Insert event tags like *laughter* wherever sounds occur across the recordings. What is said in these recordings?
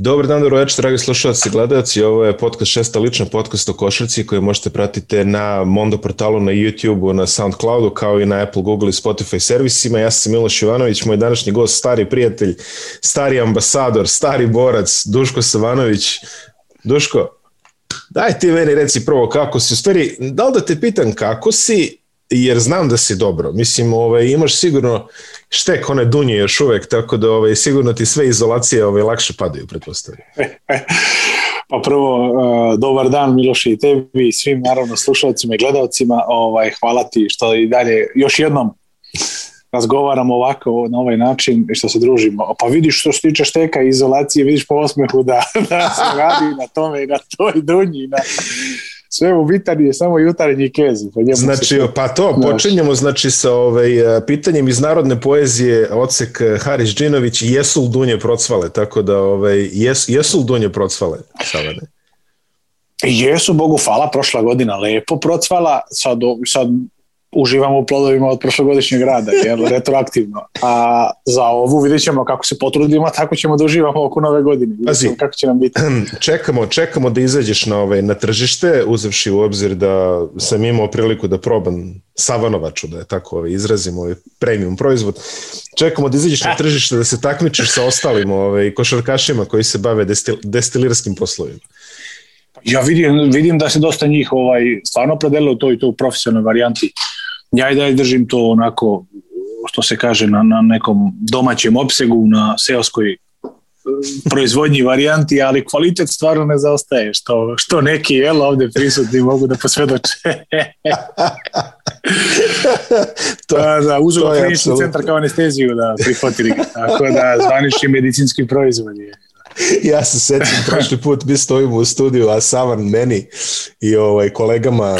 Dobar dan, dobro večer, dragi slušalci i gledalci. Ovo je podcast šesta lična podcast o košarci koji možete pratiti na Mondo portalu, na YouTubeu, na Soundcloudu, kao i na Apple, Google i Spotify servisima. Ja sam Miloš Ivanović, moj današnji gost, stari prijatelj, stari ambasador, stari borac, Duško Savanović. Duško, daj ti meni reci prvo kako si. U stvari, da li da te pitam kako si jer znam da si dobro. Mislim, ovaj, imaš sigurno štek one dunje još uvek, tako da ovaj, sigurno ti sve izolacije ovaj, lakše padaju, pretpostavljam. *laughs* Pa prvo, eh, dobar dan Miloše i tebi i svim naravno slušalcima i gledalcima. Ovaj, hvala ti što i dalje još jednom razgovaramo ovako na ovaj način i što se družimo. Pa vidiš što se tiče šteka i izolacije, vidiš po osmehu da, *laughs* da se radi na tome i na toj dunji. Na sve u Vitari je samo jutarnji kezi. Pa znači, se... pa to, počinjemo znači sa ovaj, e, pitanjem iz narodne poezije odsek e, Haris Džinović jesu li dunje procvale, tako da ovaj, jes, jesu li dunje procvale, Savane? Jesu, Bogu hvala, prošla godina lepo procvala, sad, sad uživamo u plodovima od prošlogodišnjeg rada, jer *laughs* retroaktivno. A za ovu vidjet ćemo kako se potrudimo, tako ćemo da uživamo oko nove godine. Pazi, kako će nam biti. *clears throat* Čekamo, čekamo da izađeš na, ovaj, na tržište, uzevši u obzir da sam imao priliku da probam savanovaču, da je tako ovaj, izrazim, ovaj premium proizvod. Čekamo da izađeš na ah. tržište, da se takmičiš sa ostalim ovaj, košarkašima koji se bave destil, destilirskim poslovima. Ja vidim, vidim da se dosta njih ovaj, stvarno predelilo to i to u profesionalnoj varijanti ja i dalje držim to onako, što se kaže, na, na nekom domaćem opsegu, na seoskoj e, proizvodnji varijanti, ali kvalitet stvarno ne zaostaje, što, što neki jel ovde prisutni mogu da posvedoče. *laughs* to, da, da, uzeo klinični centar kao anesteziju da prihvatili ga, tako da zvanični medicinski proizvod je. *laughs* ja se sećam prošli put mi stojimo u studiju, a Savan meni i ovaj, kolegama a,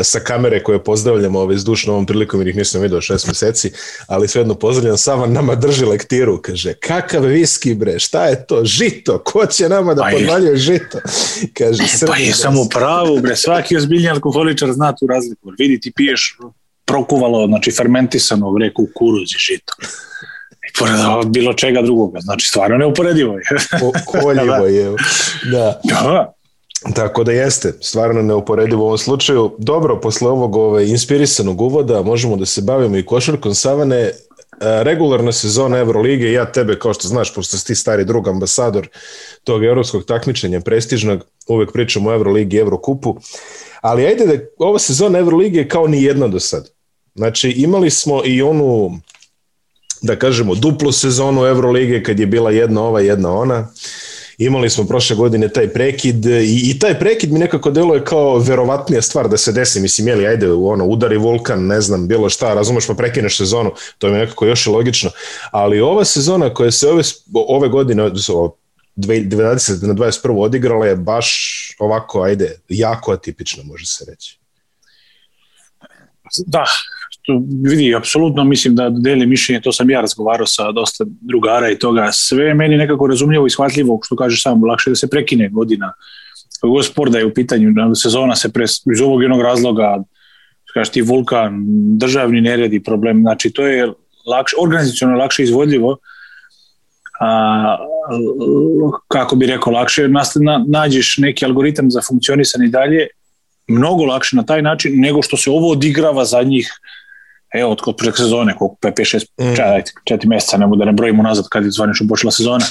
e, sa kamere koje pozdravljamo ovaj, zdušno ovom prilikom jer ih nisam vidio šest meseci, ali svejedno pozdravljam, Savan nama drži lektiru, kaže kakav viski bre, šta je to, žito, ko će nama da pa podvaljuje žito? Kaže, e, pa je samo pravo bre, svaki ozbiljni alkoholičar zna tu razliku, vidi ti piješ prokuvalo, znači fermentisano bre kukuruz i žito pored bilo čega drugoga. Znači, stvarno neuporedivo je. *laughs* Da, koljivo da. je. Da. da. Tako da jeste, stvarno neuporedivo u ovom slučaju. Dobro, posle ovog ove, inspirisanog uvoda možemo da se bavimo i košarkom Savane. E, regularna sezona Evrolige, ja tebe, kao što znaš, pošto si ti stari drug ambasador tog evropskog takmičenja prestižnog, uvek pričamo o Evroligi i Evrokupu, ali ajde da ova sezona Evrolige je kao ni jedna do sad. Znači, imali smo i onu da kažemo, duplu sezonu Evrolige kad je bila jedna ova, jedna ona. Imali smo prošle godine taj prekid i, i taj prekid mi nekako deluje kao verovatnija stvar da se desi. Mislim, jeli, ajde, ono, udari vulkan, ne znam, bilo šta, razumeš pa prekineš sezonu, to je mi nekako još i logično. Ali ova sezona koja se ove, ove godine, 2020 na 21. odigrala je baš ovako, ajde, jako atipično može se reći. Da, vidi, apsolutno mislim da deli mišljenje, to sam ja razgovarao sa dosta drugara i toga, sve je meni nekako razumljivo i shvatljivo, što kažeš sam, lakše da se prekine godina, kako da je u pitanju, da sezona se pre, iz ovog jednog razloga, kažeš ti vulkan, državni neredi problem, znači to je lakše, organizacijalno lakše izvodljivo, a, kako bi rekao, lakše na, nađeš neki algoritam za funkcionisanje dalje, mnogo lakše na taj način nego što se ovo odigrava za njih evo, od početka sezone, koliko, 5-6, pa mm. čaj, 4 meseca, ne da ne brojimo nazad kad je zvanično počela sezona,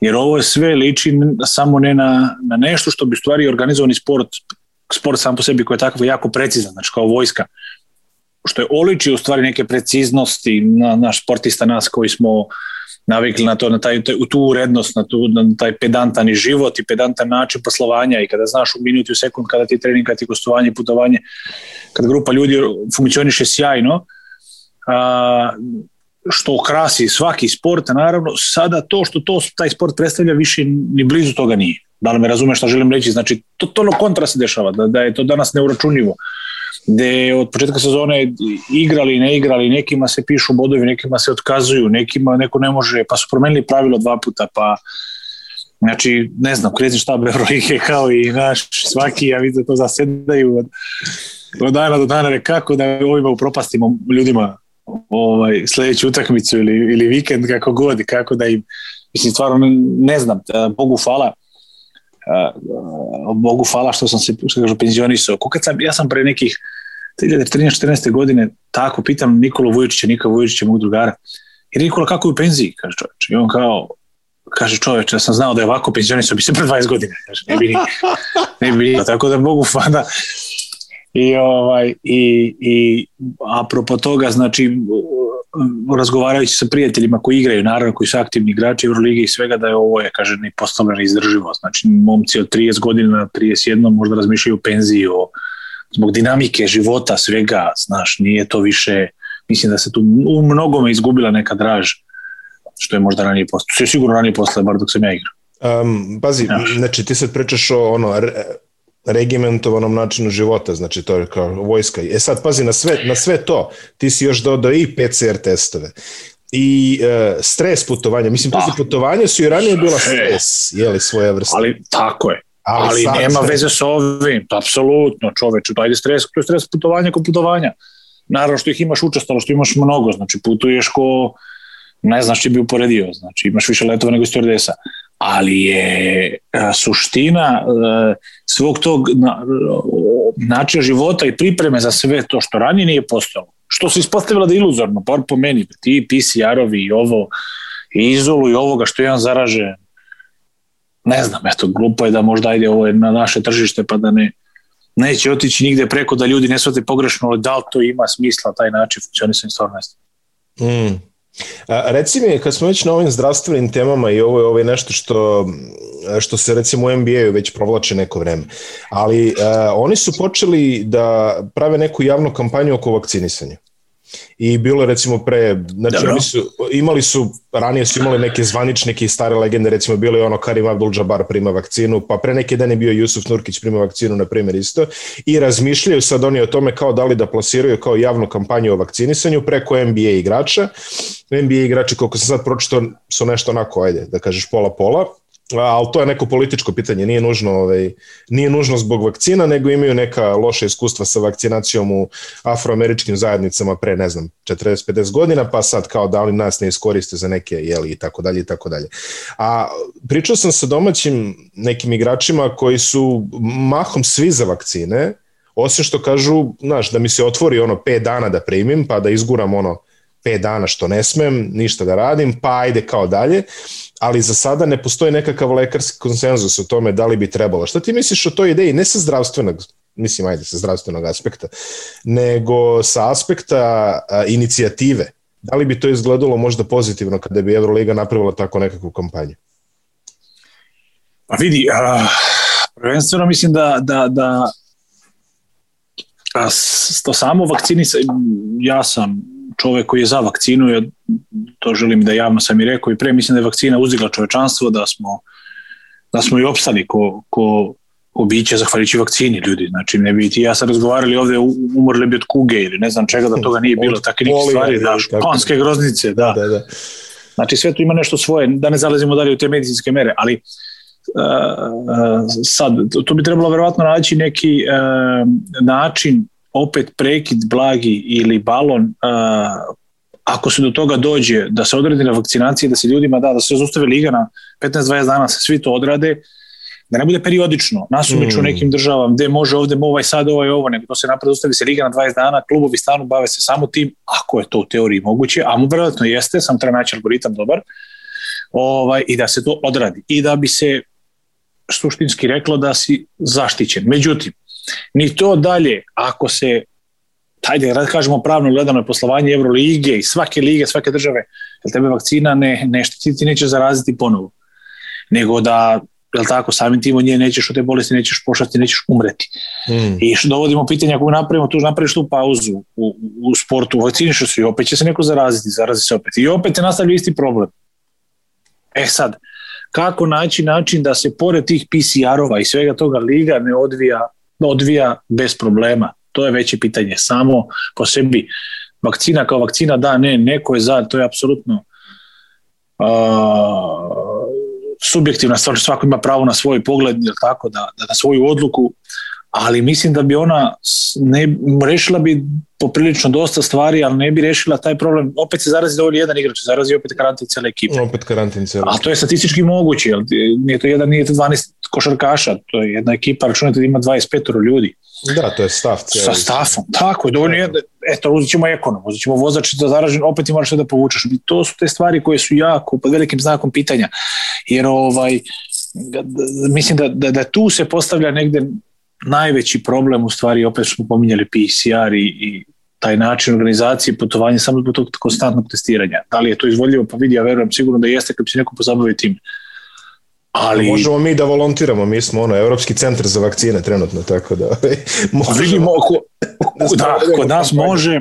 jer ovo je sve liči samo ne na, na nešto što bi stvari organizovani sport, sport sam po sebi koji je takav jako precizan, znači kao vojska, što je oliči u stvari neke preciznosti na, naš sportista, nas koji smo navikli na to, na taj, taj, tu urednost, na, tu, na taj pedantan i život i pedantan način poslovanja i kada znaš u minuti, u sekund, kada ti trening, kada ti je gostovanje, putovanje, kad grupa ljudi funkcioniše sjajno, a, što krasi svaki sport, naravno, sada to što to, taj sport predstavlja više ni blizu toga nije. Da li me razume što želim reći? Znači, to, to ono kontra se dešava, da, da je to danas neuračunjivo. Gde od početka sezone igrali, ne igrali, nekima se pišu bodovi, nekima se otkazuju, nekima neko ne može, pa su promenili pravilo dva puta, pa znači, ne znam, krizi štab Eurolige kao i naš svaki, ja vidim da to zasedaju od do dana do dana kako da ovima upropastimo ljudima ovaj, sledeću utakmicu ili, ili vikend kako god kako da im, mislim stvarno ne znam, e, Bogu hvala e, Bogu hvala što sam se, što kažu, penzionisao. Kako sam, ja sam pre nekih 2013-14. godine tako pitam Nikolu Vujičića, Nikola Vujičića, mog drugara, i Nikola kako je u penziji, kaže čovječ. I on kao, kaže čovječ, ja sam znao da je ovako penzionisao bi se pre 20 godina, kaže, ne bi ne bi Tako da Bogu hvala I, ovaj, i, i apropo toga, znači, razgovarajući sa prijateljima koji igraju, naravno koji su aktivni igrači Euroligi i svega, da je ovo je, kaže, nepostavljena izdrživo. Znači, momci od 30 godina, na 31, možda razmišljaju o penziji, o, zbog dinamike života, svega, znaš, nije to više, mislim da se tu u mnogome izgubila neka draž, što je možda ranije posle, što je sigurno ranije posle, bar dok sam ja igrao. Um, pazi, ja. znači ti sad pričaš o ono, regimentovanom načinu života, znači to je kao vojska. E sad, pazi, na sve, na sve to ti si još dodao i PCR testove i e, stres putovanja. Mislim, da. putovanja su i ranije bila stres, je svoje vrste. Ali, tako je. Ali, ali nema stres. veze sa ovim, to apsolutno, čoveče, dajde stres, to je stres putovanja ko putovanja. Naravno što ih imaš učestalo, što imaš mnogo, znači putuješ ko, ne znaš či bi uporedio, znači imaš više letova nego stjordesa. Uh, ali je e, suština e, svog tog načina života i pripreme za sve to što ranije nije postojalo. Što se ispostavilo da je iluzorno, par po meni, ti PCR-ovi i ovo, i izolu i ovoga što je on zaražen, ne znam, eto, glupo je da možda ide ovo na naše tržište pa da ne neće otići nigde preko da ljudi ne shvate pogrešno da li to ima smisla taj način funkcionisanja stvarnosti. Mm, A, reci mi, kad smo već na ovim zdravstvenim temama i ovo je, ovo ovaj je nešto što, što se recimo u NBA-u već provlače neko vreme, ali a, oni su počeli da prave neku javnu kampanju oko vakcinisanja. I bilo je recimo pre, znači Dobro. oni su, imali su, ranije su imali neke zvanične i stare legende, recimo bilo je ono Karim Abdul-Jabbar prima vakcinu, pa pre neki dan je bio Jusuf Nurkić prima vakcinu, na primjer isto, i razmišljaju sad oni o tome kao da li da plasiraju kao javnu kampanju o vakcinisanju preko NBA igrača. NBA igrači, koliko sam sad pročitao, su nešto onako, ajde, da kažeš pola-pola, ali to je neko političko pitanje, nije nužno, ovaj, nije nužno zbog vakcina, nego imaju neka loša iskustva sa vakcinacijom u afroameričkim zajednicama pre, ne znam, 40-50 godina, pa sad kao da oni nas ne iskoriste za neke, jeli, i tako dalje, i tako dalje. A pričao sam sa domaćim nekim igračima koji su mahom svi za vakcine, osim što kažu, znaš, da mi se otvori ono 5 dana da primim, pa da izguram ono 5 dana što ne smem, ništa da radim, pa ajde kao dalje ali za sada ne postoji nekakav lekarski konsenzus o tome da li bi trebalo. Šta ti misliš o toj ideji? Ne sa zdravstvenog, mislim, ajde, sa zdravstvenog aspekta, nego sa aspekta a, inicijative. Da li bi to izgledalo možda pozitivno kada bi Euroliga napravila tako nekakvu kampanju? Pa vidi, a, prvenstveno mislim da, da, da a, to samo vakcinisanje, ja sam čovek koji je za vakcinu, ja to želim da javno sam i rekao i pre, mislim da je vakcina uzdigla čovečanstvo, da smo, da smo i opstali ko, ko, ko biće zahvaljujući vakcini ljudi. Znači, ne bi ti ja sad razgovarali ovde, umrli bi od kuge ili ne znam čega, da toga nije bilo, takve neke stvari, da, španske groznice, da. da, da. Znači, sve to ima nešto svoje, da ne zalazimo dalje u te medicinske mere, ali uh, sad, tu bi trebalo verovatno naći neki uh, način opet prekid blagi ili balon a, ako se do toga dođe da se odredi na vakcinaciji, da se ljudima da, da se zaustavi liga na 15-20 dana, da se svi to odrade, da ne bude periodično, nasumično mm. u nekim državama gde može ovde ovaj sad, ovaj ovo, nego to se napravno zaustavi se liga na 20 dana, klubovi stanu bave se samo tim, ako je to u teoriji moguće, a mu vjerojatno jeste, sam treba naći algoritam dobar, ovaj, i da se to odradi. I da bi se suštinski reklo da si zaštićen. Međutim, Ni to dalje, ako se ajde, da kažemo pravno gledano poslovanje Eurolige i svake lige, svake države, jer tebe vakcina ne, ne štiti, neće nećeš zaraziti ponovo. Nego da jel tako, samim tim od nje nećeš od te bolesti, nećeš pošasti, nećeš umreti. Mm. I što dovodimo pitanje, ako napravimo tu, napraviš tu pauzu u, u sportu, vakciniš se i opet će se neko zaraziti, zarazi se opet. I opet se nastavlja isti problem. E sad, kako naći način da se pored tih PCR-ova i svega toga liga ne odvija odvija bez problema. To je veće pitanje samo po sebi. Vakcina kao vakcina, da, ne, neko je za, to je apsolutno uh, subjektivna stvar, svako ima pravo na svoj pogled, jel tako, da, da na svoju odluku, ali mislim da bi ona ne, rešila bi poprilično dosta stvari, ali ne bi rešila taj problem. Opet se zarazi dovoljno jedan igrač, zarazi opet karantin cijela ekipa. Opet karantin cijela. A to je statistički moguće, jel? Nije to jedan, nije to 12 košarkaša, to je jedna ekipa, računajte da ima 25 ljudi. Da, to je stav. Cijeli. Sa stafom, tako je, dovoljno je, da, eto, uzet ćemo ekonom, uzet ćemo vozač za zaražen, opet ti moraš da povučeš. I to su te stvari koje su jako, pod velikim znakom pitanja, jer ovaj, da, da, mislim da, da, da tu se postavlja negde najveći problem, u stvari, opet smo pominjali PCR i, i taj način organizacije putovanja samo zbog tog konstantnog testiranja. Da li je to izvodljivo? Pa vidi, ja verujem sigurno da jeste kad bi se neko pozabavio tim. Ali... možemo mi da volontiramo, mi smo ono, Evropski centar za vakcine trenutno, tako da... Ovaj, *laughs* možemo... Vidimo, ako, da, da, kod nas može,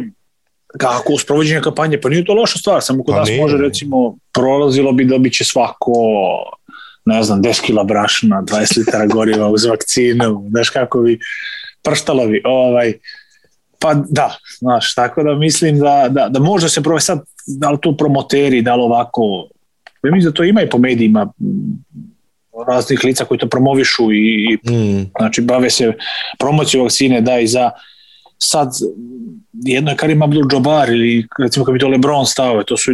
kako sprovođenje kampanje, pa nije to loša stvar, samo kod pa nas nije. može, recimo, prolazilo bi da bi će svako ne znam, 10 kila brašna, 20 litara goriva uz vakcinu, znaš kako bi prštalovi, ovaj, pa da, znaš, tako da mislim da, da, da možda se prove sad, da li to promoteri, da li ovako, mislim da to ima i po medijima raznih lica koji to promovišu i, i mm. znači bave se promociju vakcine da i za sad jedno je Karim Abdul-Jabbar ili recimo kad bi to LeBron stave, to su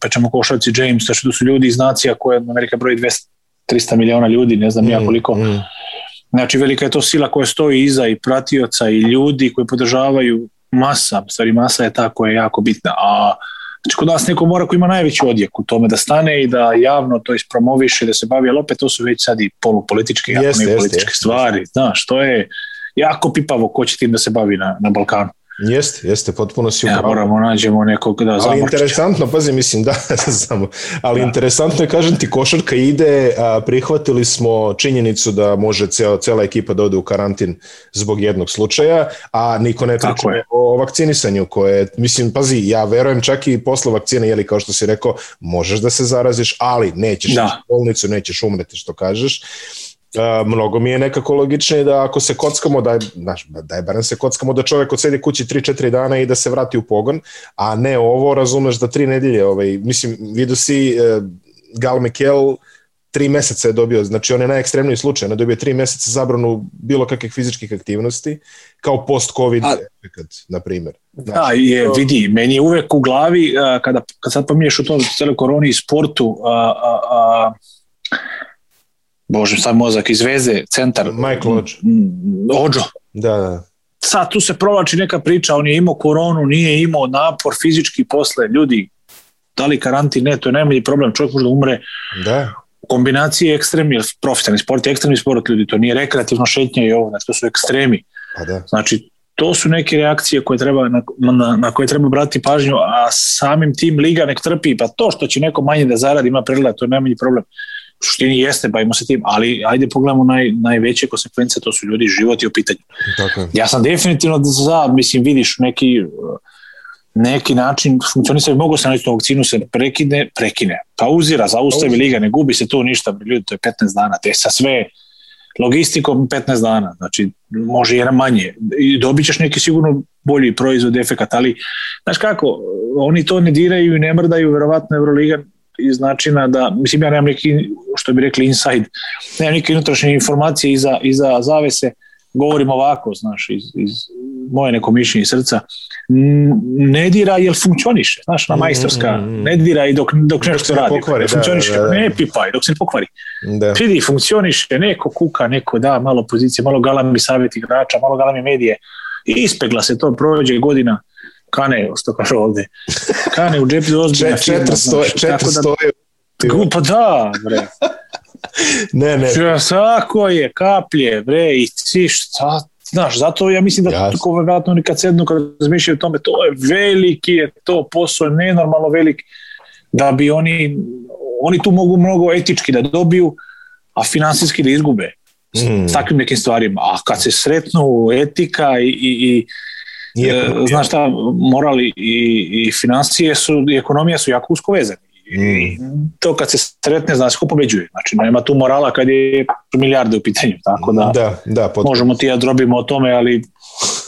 pa ćemo košarci James, znači to su ljudi iz nacija koje Amerika broji 200 300 miliona ljudi, ne znam mm, ja koliko. Mm. Znači velika je to sila koja stoji iza i pratioca i ljudi koji podržavaju masa, stvari masa je ta koja je jako bitna, a Znači, kod nas neko mora koji ima najveći odjek u tome da stane i da javno to ispromoviše, da se bavi, ali opet to su već sad i polupolitičke, jeste, jako jeste, političke jeste, stvari. Znaš, to je jako pipavo ko će tim da se bavi na, na Balkanu. Jeste, jeste, potpuno si upravo. Ja, moramo nađemo nekog da zamrča. Ali interesantno, pazi, mislim, da, *laughs* da, samo, ali da. interesantno je, kažem ti, košarka ide, a, prihvatili smo činjenicu da može ceo, cela ekipa da ode u karantin zbog jednog slučaja, a niko ne priča o vakcinisanju koje, mislim, pazi, ja verujem čak i posle vakcine, jeli kao što si rekao, možeš da se zaraziš, ali nećeš da. u bolnicu, nećeš umreti, što kažeš. Uh, mnogo mi je nekako logičnije da ako se kockamo, daj, znaš, daj barem se kockamo da čovek odsedi kući 3-4 dana i da se vrati u pogon, a ne ovo, razumeš da 3 nedelje, ovaj, mislim, vidu si uh, Gal Mikel, tri meseca je dobio, znači on je najekstremniji slučaj, on je dobio tri meseca zabranu bilo kakvih fizičkih aktivnosti, kao post-covid efekt, na primjer. Da, znači, da, je, vidi, meni je uvek u glavi, uh, kada, kad sad pominješ u tom celoj koroni i sportu, a, a, a bože, sad mozak iz veze, centar. Michael Ođo. Mm, mm, Ođo. Da, da. Sad tu se provlači neka priča, on je imao koronu, nije imao napor fizički posle, ljudi, da li karantin, ne, to je najmanji problem, čovjek može da umre da. u kombinaciji ekstremni, profesionalni sport je ekstremni sport, ljudi, to nije rekreativno šetnje i ovo, znači to su ekstremi. Pa da. Znači, to su neke reakcije koje treba, na, na, na koje treba brati pažnju, a samim tim liga nek trpi, pa to što će neko manje da zaradi ima prelada, to je najmanji problem u suštini jeste, bavimo se tim, ali ajde pogledamo naj, najveće konsekvence, to su ljudi život i u pitanju. Tako Ja sam definitivno za, mislim, vidiš neki neki način funkcionisanja, mogu se naći vakcinu se prekine, prekine, pauzira, zaustavi liga, ne gubi se tu ništa, ljudi, to je 15 dana, te sa sve logistikom 15 dana, znači može jedan manje i dobit ćeš neki sigurno bolji proizvod, efekat, ali znaš kako, oni to ne diraju i ne mrdaju, verovatno Euroliga iz načina da, mislim ja nemam neki, što bi rekli inside, nemam neke unutrašnje informacije iza, iza zavese, govorim ovako, znaš, iz, iz moje neko mišljenje srca, ne dira jer funkcioniše, znaš, na mm, majstorska, mm, mm. ne dira i dok, dok nešto dok radi, pokvari, dok da, funkcioniše, da, da, da. ne pipaj, dok se ne pokvari. Da. Vidi, funkcioniše, neko kuka, neko da, malo pozicije, malo galami savjet igrača, malo galami medije, ispegla se to, prođe godina, kane, što kaže ovdje. Kane u džepi ozbiljna firma. 400 znači, da- je. Pa da, bre. *laughs* ne, ne. Sako je, kaplje, bre, i svi šta, znaš, zato ja mislim da Jasne. tako vjerojatno oni kad sednu, kad razmišljaju o tome, to je veliki je to posao, nenormalno velik, da bi oni, oni tu mogu mnogo etički da dobiju, a financijski da izgube s mm. takvim nekim stvarima. A kad se sretnu etika i, i, i I e, ekonomija. Znaš šta, morali i, i financije su, i ekonomija su jako usko vezani. I mm. to kad se sretne, znaš, ko pobeđuje. Znači, nema tu morala kad je milijarde u pitanju, tako da, da, da možemo ti ja drobimo o tome, ali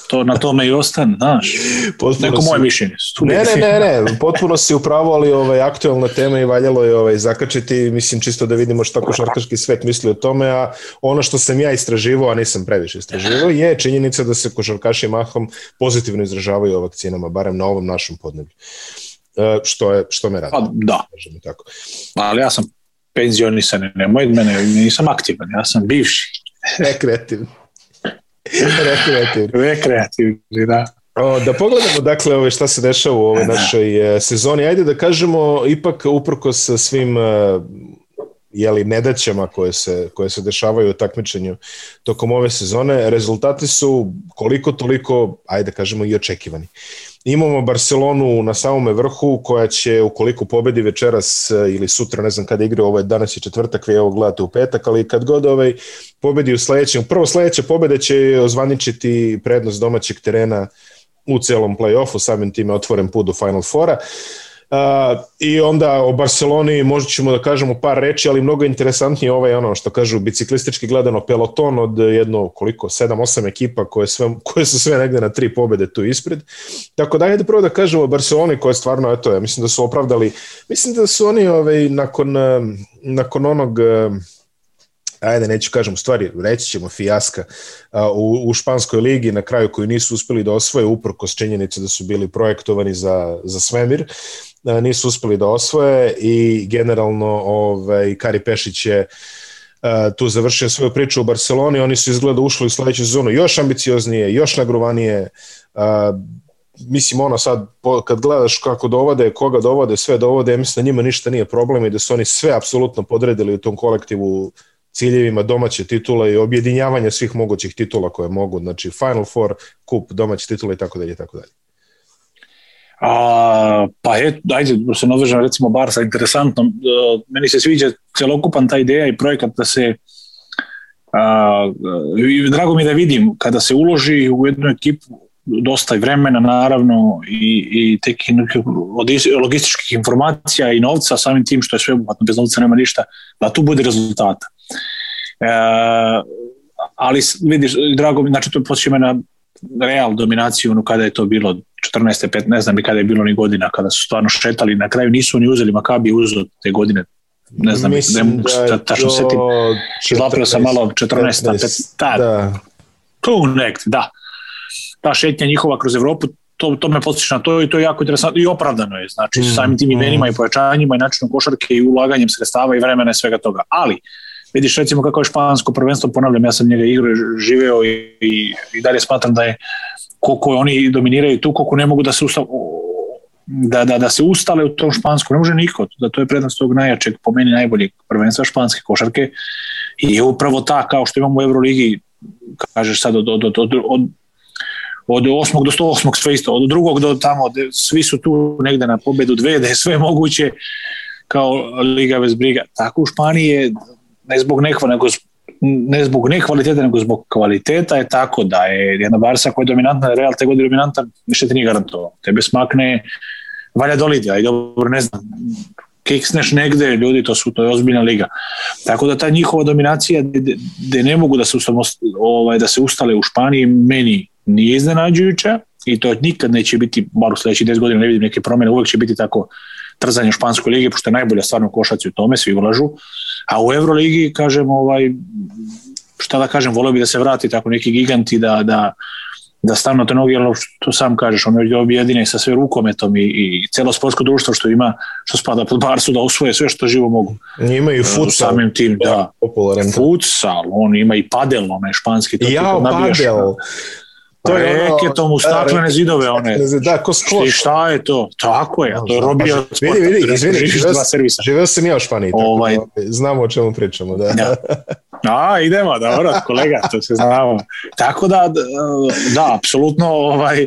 to na tome i ostane, znaš. Potpuno Neko si... moje mišljenje. Ne, ne, ne, ne, potpuno si upravo, ali ovaj, aktualna tema i valjalo je ovaj, zakačiti, mislim, čisto da vidimo šta košarkaški svet misli o tome, a ono što sam ja istraživao, a nisam previše istraživao, je činjenica da se košarkaši mahom pozitivno izražavaju o vakcinama, barem na ovom našem podneblju. E, što, je, što me radi. Pa, da. Tako. Pa, ali ja sam penzionisan, nemoj mene, nisam aktivan, ja sam bivši. Rekreativno. Rekreativni. Rekreativni, da. O, da pogledamo dakle ove šta se dešava u ovoj da. našoj da. sezoni. Ajde da kažemo ipak uprko sa svim e, jeli, nedaćama koje se, koje se dešavaju u takmičenju tokom ove sezone, rezultati su koliko toliko, ajde da kažemo, i očekivani. Imamo Barcelonu na samome vrhu koja će, ukoliko pobedi večeras eh, ili sutra, ne znam kada igra, ovo je danas je četvrtak, vi ovo gledate u petak, ali kad god ovaj pobedi u sledećem, prvo sledeće pobede će ozvaničiti prednost domaćeg terena u celom play-offu, samim time otvoren put do Final Fora. Uh, Uh, I onda o Barceloni možda ćemo da kažemo par reči, ali mnogo interesantnije ovaj ono što kažu biciklistički gledano peloton od jedno koliko 7-8 ekipa koje sve koje su sve negde na tri pobede tu ispred. Tako da ajde prvo da kažemo o Barceloni koja je stvarno eto ja mislim da su opravdali mislim da su oni ovaj nakon nakon onog ajde neću kažem stvari, reći ćemo fijaska u, u Španskoj ligi na kraju koju nisu uspeli da osvoje uprko s činjenice da su bili projektovani za, za svemir. Uh, E, nisu uspeli da osvoje i generalno ovaj, Kari Pešić je e, tu završio svoju priču u Barceloni, oni su izgleda ušli u sledeću sezonu još ambicioznije, još nagruvanije, e, mislim ono sad kad gledaš kako dovode, koga dovode, sve dovode, ja mislim da njima ništa nije problem i da su oni sve apsolutno podredili u tom kolektivu ciljevima domaće titule i objedinjavanja svih mogućih titula koje mogu, znači Final Four, kup, domaće titule i tako dalje i tako dalje. A, pa je, ajde, se nadovežem recimo bar sa interesantno. E, meni se sviđa celokupan ta ideja i projekat da se a, drago mi da vidim kada se uloži u jednu ekipu dosta vremena naravno i, i tek logističkih informacija i novca samim tim što je sve obuhvatno, bez novca nema ništa, da tu bude rezultata. E, ali vidiš, drago mi, znači to posjeća na real dominaciju ono kada je to bilo 14. 15. ne znam ni kada je bilo ni godina kada su stvarno šetali na kraju nisu ni uzeli Makabi uzeo te godine ne znam Mislim ne mogu da tačno setim zapravo sam malo 14. 15, ta, da. tu nekde da ta šetnja njihova kroz Evropu to, to me podsjeća na to i to je jako interesantno i opravdano je, znači mm. samim tim mm. imenima i pojačanjima i načinom košarke i ulaganjem sredstava i vremena i svega toga, ali vidiš recimo kako je špansko prvenstvo, ponavljam, ja sam njega igrao, živeo i, i, i dalje smatram da je koliko oni dominiraju tu, koliko ne mogu da se ustav, da, da, da se ustale u tom španskom, ne može niko, da to je prednost tog najjačeg, po meni najboljeg prvenstva španske košarke i upravo ta kao što imamo u Euroligi, kažeš sad od, od, od, od, od od 8. do 108. sve isto, od drugog do tamo, svi su tu negde na pobedu dve, da je sve moguće kao Liga bez briga. Tako u Španiji je ne zbog nekva, nego ne zbog nekvalitete, nego zbog kvaliteta je tako da je jedna Barca koja je dominantna, Real te godine dominantan, ništa ti nije garantovao. Tebe smakne valja dolidija i dobro, ne znam, kiksneš negde, ljudi, to su to je ozbiljna liga. Tako da ta njihova dominacija gde ne mogu da se ustavnost, ovaj da se ustale u Španiji meni nije iznenađujuća i to nikad neće biti, bar u sledećih 10 godina ne vidim neke promene, uvek će biti tako trzanje Španskoj ligi, pošto je najbolja stvarno košaci u tome, svi ulažu. A u Euroligi, kažem, ovaj, šta da kažem, voleo bi da se vrati tako neki giganti da, da, da stavno te noge, ono što sam kažeš, ono je objedine sa sve rukometom i, i celo sportsko društvo što ima, što spada pod Barsu, da osvoje sve što živo mogu. Ima i e, futsal. Samim tim, da. Popularan. Futsal, on ima i padel, onaj španski. To ja, padel. Da. To je pa reketom u e, staklene zidove one. Da, ko skloš. I šta je to? Tako je, to je robio od sporta. Vidi, vidi, izvini, živeo sam ja u Španiji, ovaj. tako da, znamo o čemu pričamo. Da. Ja. Da. A, idemo, dobro, kolega, to se znamo. Tako da, da, apsolutno, ovaj,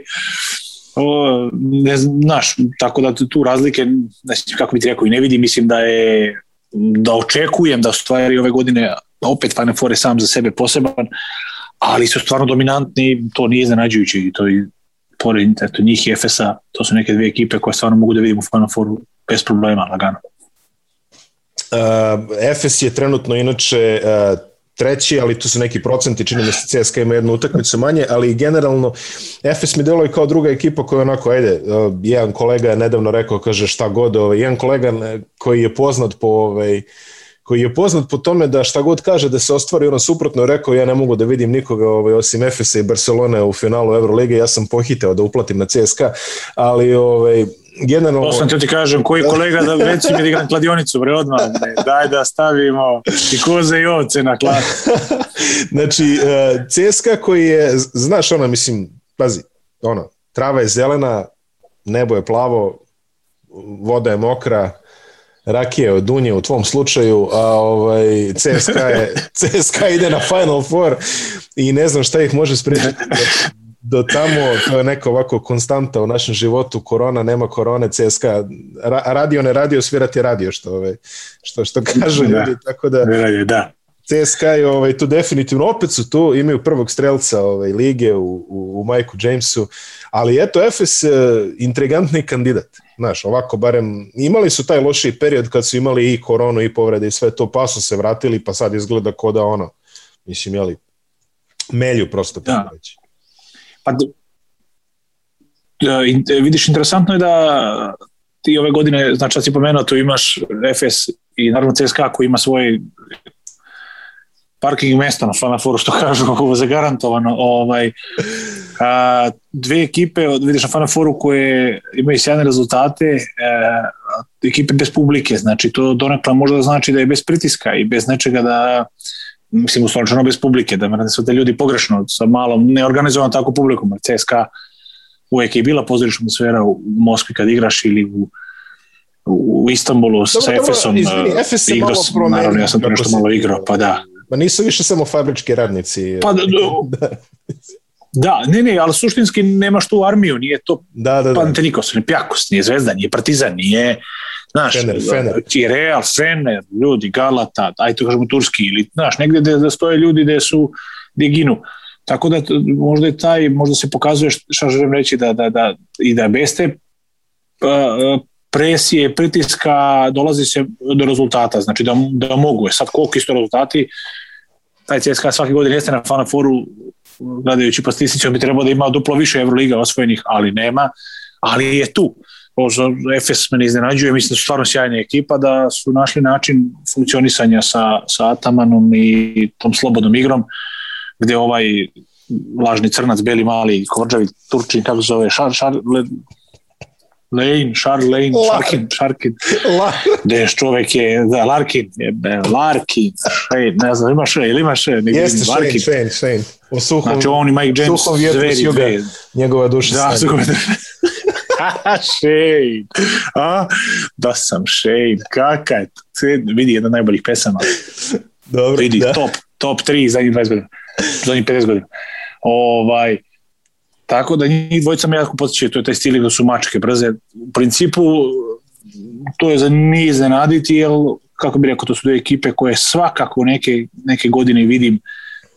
o, ne znaš, tako da tu razlike, znači, kako bi ti rekao, i ne vidim, mislim da je da očekujem da stvari ove godine opet Final Four je sam za sebe poseban, ali su stvarno dominantni, to nije iznenađujuće i to i pored eto, njih i Efesa, to su neke dve ekipe koje stvarno mogu da vidimo u Final Fouru bez problema, lagano. Uh, Efes je trenutno inače uh, treći, ali to su neki procenti, čini mi se CSKA ima jednu utakmicu manje, ali generalno Efes mi deluje kao druga ekipa koja onako, ajde, uh, jedan kolega je nedavno rekao, kaže šta god, ovaj, jedan kolega koji je poznat po ovaj, uh, koji je poznat po tome da šta god kaže da se ostvari ono suprotno, rekao ja ne mogu da vidim nikoga ovaj, osim Efesa i Barcelone u finalu Eurolige, ja sam pohiteo da uplatim na CSKA, ali ovaj, generalno... To sam ti kažem, koji kolega da veći mi da igram kladionicu, bre, odmah, daj da stavimo i koze i ovce na klad. *laughs* znači, eh, CSKA koji je, znaš, ona, mislim, pazi, ono, trava je zelena, nebo je plavo, voda je mokra, rakije od Dunje u tvom slučaju, a ovaj, CSKA, je, *laughs* CSKA ide na Final Four i ne znam šta ih može spriječiti do da, da tamo, to je neka ovako konstanta u našem životu, korona, nema korone, CSKA, ra, radio, ne radio, svirati radio, što, ovaj, što, što kažu da, ljudi, tako da... Ne radio, da. CSKA je ovaj, tu definitivno, opet su tu, imaju prvog strelca ovaj, lige u, u, u Majku Jamesu, ali eto, Efes e, intrigantni kandidat, znaš, ovako barem, imali su taj loši period kad su imali i koronu i povrede i sve to, pa su se vratili, pa sad izgleda ko da ono, mislim, jeli, melju prosto da. Pa, Pa, vidiš, interesantno je da ti ove godine, znači da si pomenuo, tu imaš FS i naravno CSKA koji ima svoj parking mesta na Fanaforu, što kažu, zagarantovano. Ovaj, a, dve ekipe, vidiš na Fanaforu koje imaju sjajne rezultate, e, ekipe bez publike, znači to donekle možda znači da je bez pritiska i bez nečega da mislim usločeno bez publike, da ne su te ljudi pogrešno sa malom, neorganizovanom tako publikom, CSKA uvek je bila pozorišna atmosfera u Moskvi kad igraš ili u u Istanbulu dobro, sa Efesom. Izvini, Efes se malo promenio. Naravno, ja sam to nešto malo igrao, pa da. Ma nisu više samo fabrički radnici. Pa, *laughs* da, da. Da, ne, ne, ali suštinski nemaš tu armiju, nije to da, da, da. Pantenikos, nije Pjakos, nije Zvezda, nije Partizan, nije, znaš, Fener, da, Fener. i Real, Fener, ljudi, Galata, aj to kažemo turski, ili, znaš, negde da stoje ljudi da su, gde ginu. Tako da možda je taj, možda se pokazuje šta želim reći da, da, da i da bez te pa, presije, pritiska dolazi se do rezultata, znači da, da mogu. E sad koliki su rezultati, taj CSKA svake godine jeste na Fanaforu, gledajući po statistici, bi trebao da ima duplo više Euroliga osvojenih, ali nema, ali je tu. Prosto, Efes me iznenađuje, mislim da su stvarno sjajna ekipa, da su našli način funkcionisanja sa, sa Atamanom i tom slobodnom igrom, gde ovaj lažni crnac, beli mali, kovrđavi, turčin, kako zove, šar, šar, Lane, Charles Lane, Larkin, Sharkin, Da je čovek je, da, Larkin, je, Larkin, Shane, ne znam, ima Shane, ili ima Shane? Jeste Shane, Shane, Shane. U suhom, znači on i Mike James, suhom vjetru zveri, s juga, dve. njegova duša da, stane. Da, *laughs* Shane, a? da sam Shane, kaka je, vidi jedna najboljih pesama. Dobro, vidi, da. top, top 3 zadnjih 20 godina, zadnjih 50 godina. Ovaj, Tako da njih dvojica me jako podsjećaju, to je taj stil da su mačke brze. U principu to je za nije iznenaditi, jer kako bih rekao, to su dve ekipe koje svakako neke, neke godine vidim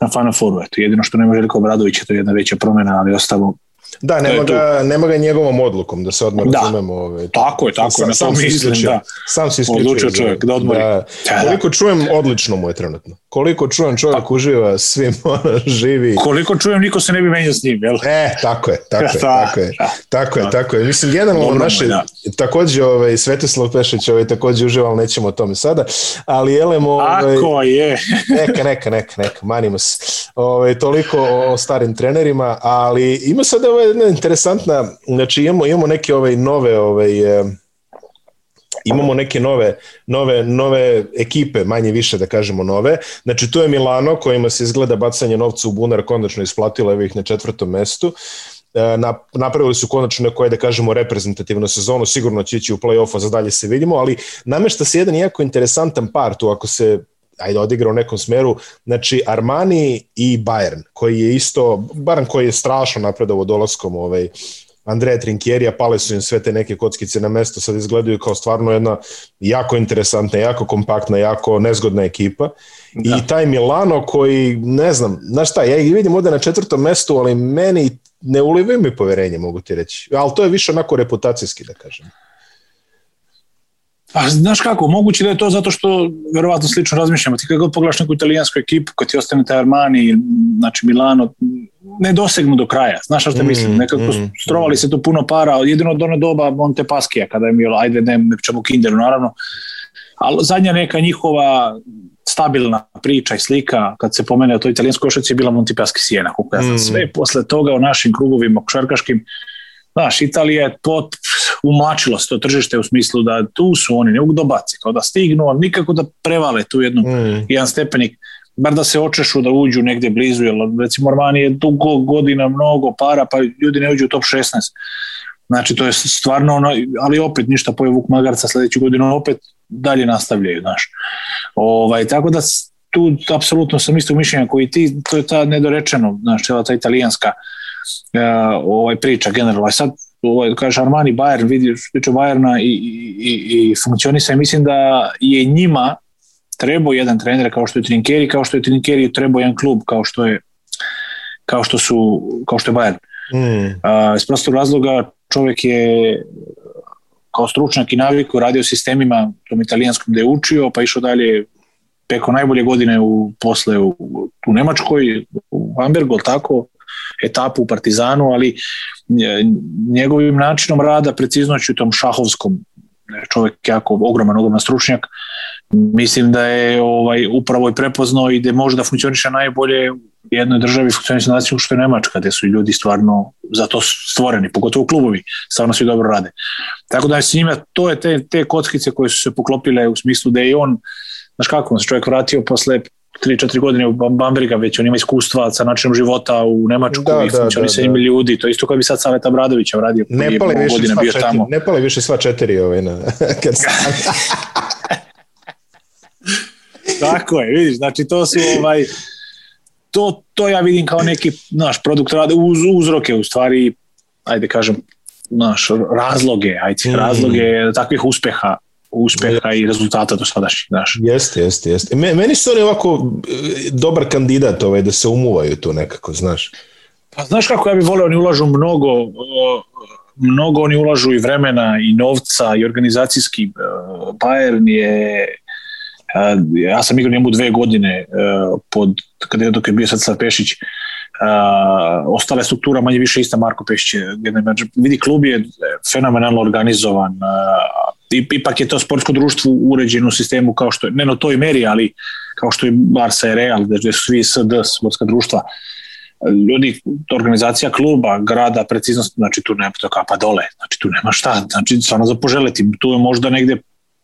na Final Fouru. Eto, jedino što nema Željko Obradovića, to je jedna veća promena, ali ostalo Da, da nema, da ga, tu. nema ga njegovom odlukom, da se odmah da. razumemo. Ove, ovaj, tako je, tako sam, je, sam, na mislim, da. Sam se isključio. Odlučio čovjek da odmori. Da. Da, da, koliko čujem, odlično mu je trenutno. Koliko čujem, čovjek pa. uživa svim, ono, živi. Koliko čujem, niko se ne bi menio s njim, jel? E, tako je, tako je, *laughs* tako je. tako je, tako je. Mislim, jedan od naše, da. takođe, ovaj, Svetislav Pešić, ovaj, takođe uživa, ali nećemo o tome sada, ali elemo... Ovaj, Ako je. *laughs* neka, neka, neka, neka, manimo se. Ovaj, toliko o, o starim trenerima, ali ima sada ovaj je jedna interesantna, znači imamo, imamo neke ove nove, ove, e, imamo neke nove, nove, nove ekipe, manje više da kažemo nove. Znači tu je Milano kojima se izgleda bacanje novca u bunar konačno isplatilo, evo ih na četvrtom mestu e, napravili su konačno neku, da kažemo, reprezentativnu sezonu, sigurno će ići u play-offa, za dalje se vidimo, ali namešta se jedan jako interesantan par tu, ako se ajde odigra u nekom smeru, znači Armani i Bayern, koji je isto, Bayern koji je strašno napredovo dolaskom ovaj, Andreja Trinkjerija, pale su im sve te neke kockice na mesto, sad izgledaju kao stvarno jedna jako interesantna, jako kompaktna, jako nezgodna ekipa. Da. I taj Milano koji, ne znam, znaš šta, ja ih vidim ovde na četvrtom mestu, ali meni ne ulivaju mi poverenje, mogu ti reći. Ali to je više onako reputacijski, da kažem. Pa znaš kako, moguće da je to zato što verovatno slično razmišljamo. Ti kada god pogledaš neku italijansku ekipu, kad ti ostane taj Armani, znači Milano, ne dosegnu do kraja. Znaš šta mm, mislim? Nekako mm, strovali mm. se tu puno para, jedino od ono doba Monte Paskija, kada je bilo, ajde ne, ne pričamo Kinderu, naravno, ali zadnja neka njihova stabilna priča i slika kad se pomene o toj italijanskoj ošaci je bila Montipaski Sijena, Kako ja znam. Mm. Sve posle toga u našim krugovima košarkaškim, znaš, Italija je pot, umačilo se to tržište u smislu da tu su oni, ne mogu dobaci, da kao da stignu, ali nikako da prevale tu jednu, mm. jedan stepenik, bar da se očešu da uđu negde blizu, jer recimo Armani je dugo godina mnogo para, pa ljudi ne uđu u top 16. Znači, to je stvarno ono, ali opet ništa poje Vuk Magarca sledeću godinu, opet dalje nastavljaju, znaš. Ovaj, tako da tu apsolutno sam isto mišljenja koji ti, to je ta nedorečeno, znaš, ta italijanska uh, ovaj, priča generalno. E sad ovaj, da kaže Armani Bayern, vidi što Bayerna i, i, i i funkcionisa mislim da je njima trebao jedan trener kao što je Trinkeri, kao što je Trinkeri trebao jedan klub kao što je kao što su kao što je Bayern. Mm. A, iz prostog razloga čovjek je kao stručnjak i naviku radio sistemima tom italijanskom gdje je učio, pa išao dalje peko najbolje godine u, posle u, u Nemačkoj, u Ambergu, tako, etapu u Partizanu, ali e, njegovim načinom rada, preciznoću tom šahovskom, čovjek jako ogroman, ogroman stručnjak, mislim da je ovaj, upravo i prepoznao i da možda funkcioniše najbolje u jednoj državi funkcioniše naciju što je Nemačka, gde su ljudi stvarno za to stvoreni, pogotovo klubovi, stvarno svi dobro rade. Tako da s njima, to je te, te kockice koje su se poklopile u smislu da je on, znaš kako, on se čovjek vratio posle 3-4 godine u Bamberga, već on ima iskustva sa načinom života u Nemačku da, i da, funkcionisanjem da, da. ljudi. To isto kao bi sad Saveta Bradovića radio. Ne pali više, sva bio četiri, tamo. ne pali više sva četiri ove ovaj, na, *laughs* kad *laughs* Tako je, vidiš, znači to su ovaj, to, to ja vidim kao neki naš produkt rada, uz, uzroke u stvari, ajde kažem, naš razloge, ajde, mm. razloge takvih uspeha uspeha i rezultata do sadašnjih naš. Jeste, jeste, jeste. Meni su oni ovako e, dobar kandidat ovaj, da se umuvaju tu nekako, znaš. Pa znaš kako ja bih voleo, oni ulažu mnogo, mnogo oni ulažu i vremena i novca i organizacijski. E, Bayern je e, ja sam igrao njemu dve godine pod, kada je dok je bio Sad Pešić ostala je struktura manje više ista Marko Pešić je vidi klub je fenomenalno organizovan ipak je to sportsko društvo uređeno u sistemu kao što je, ne na toj meri, ali kao što je Barca i Real, gde su svi SD, sportska društva, ljudi, organizacija kluba, grada, preciznost, znači tu nema to kapa dole, znači tu nema šta, znači stvarno za poželeti, tu je možda negde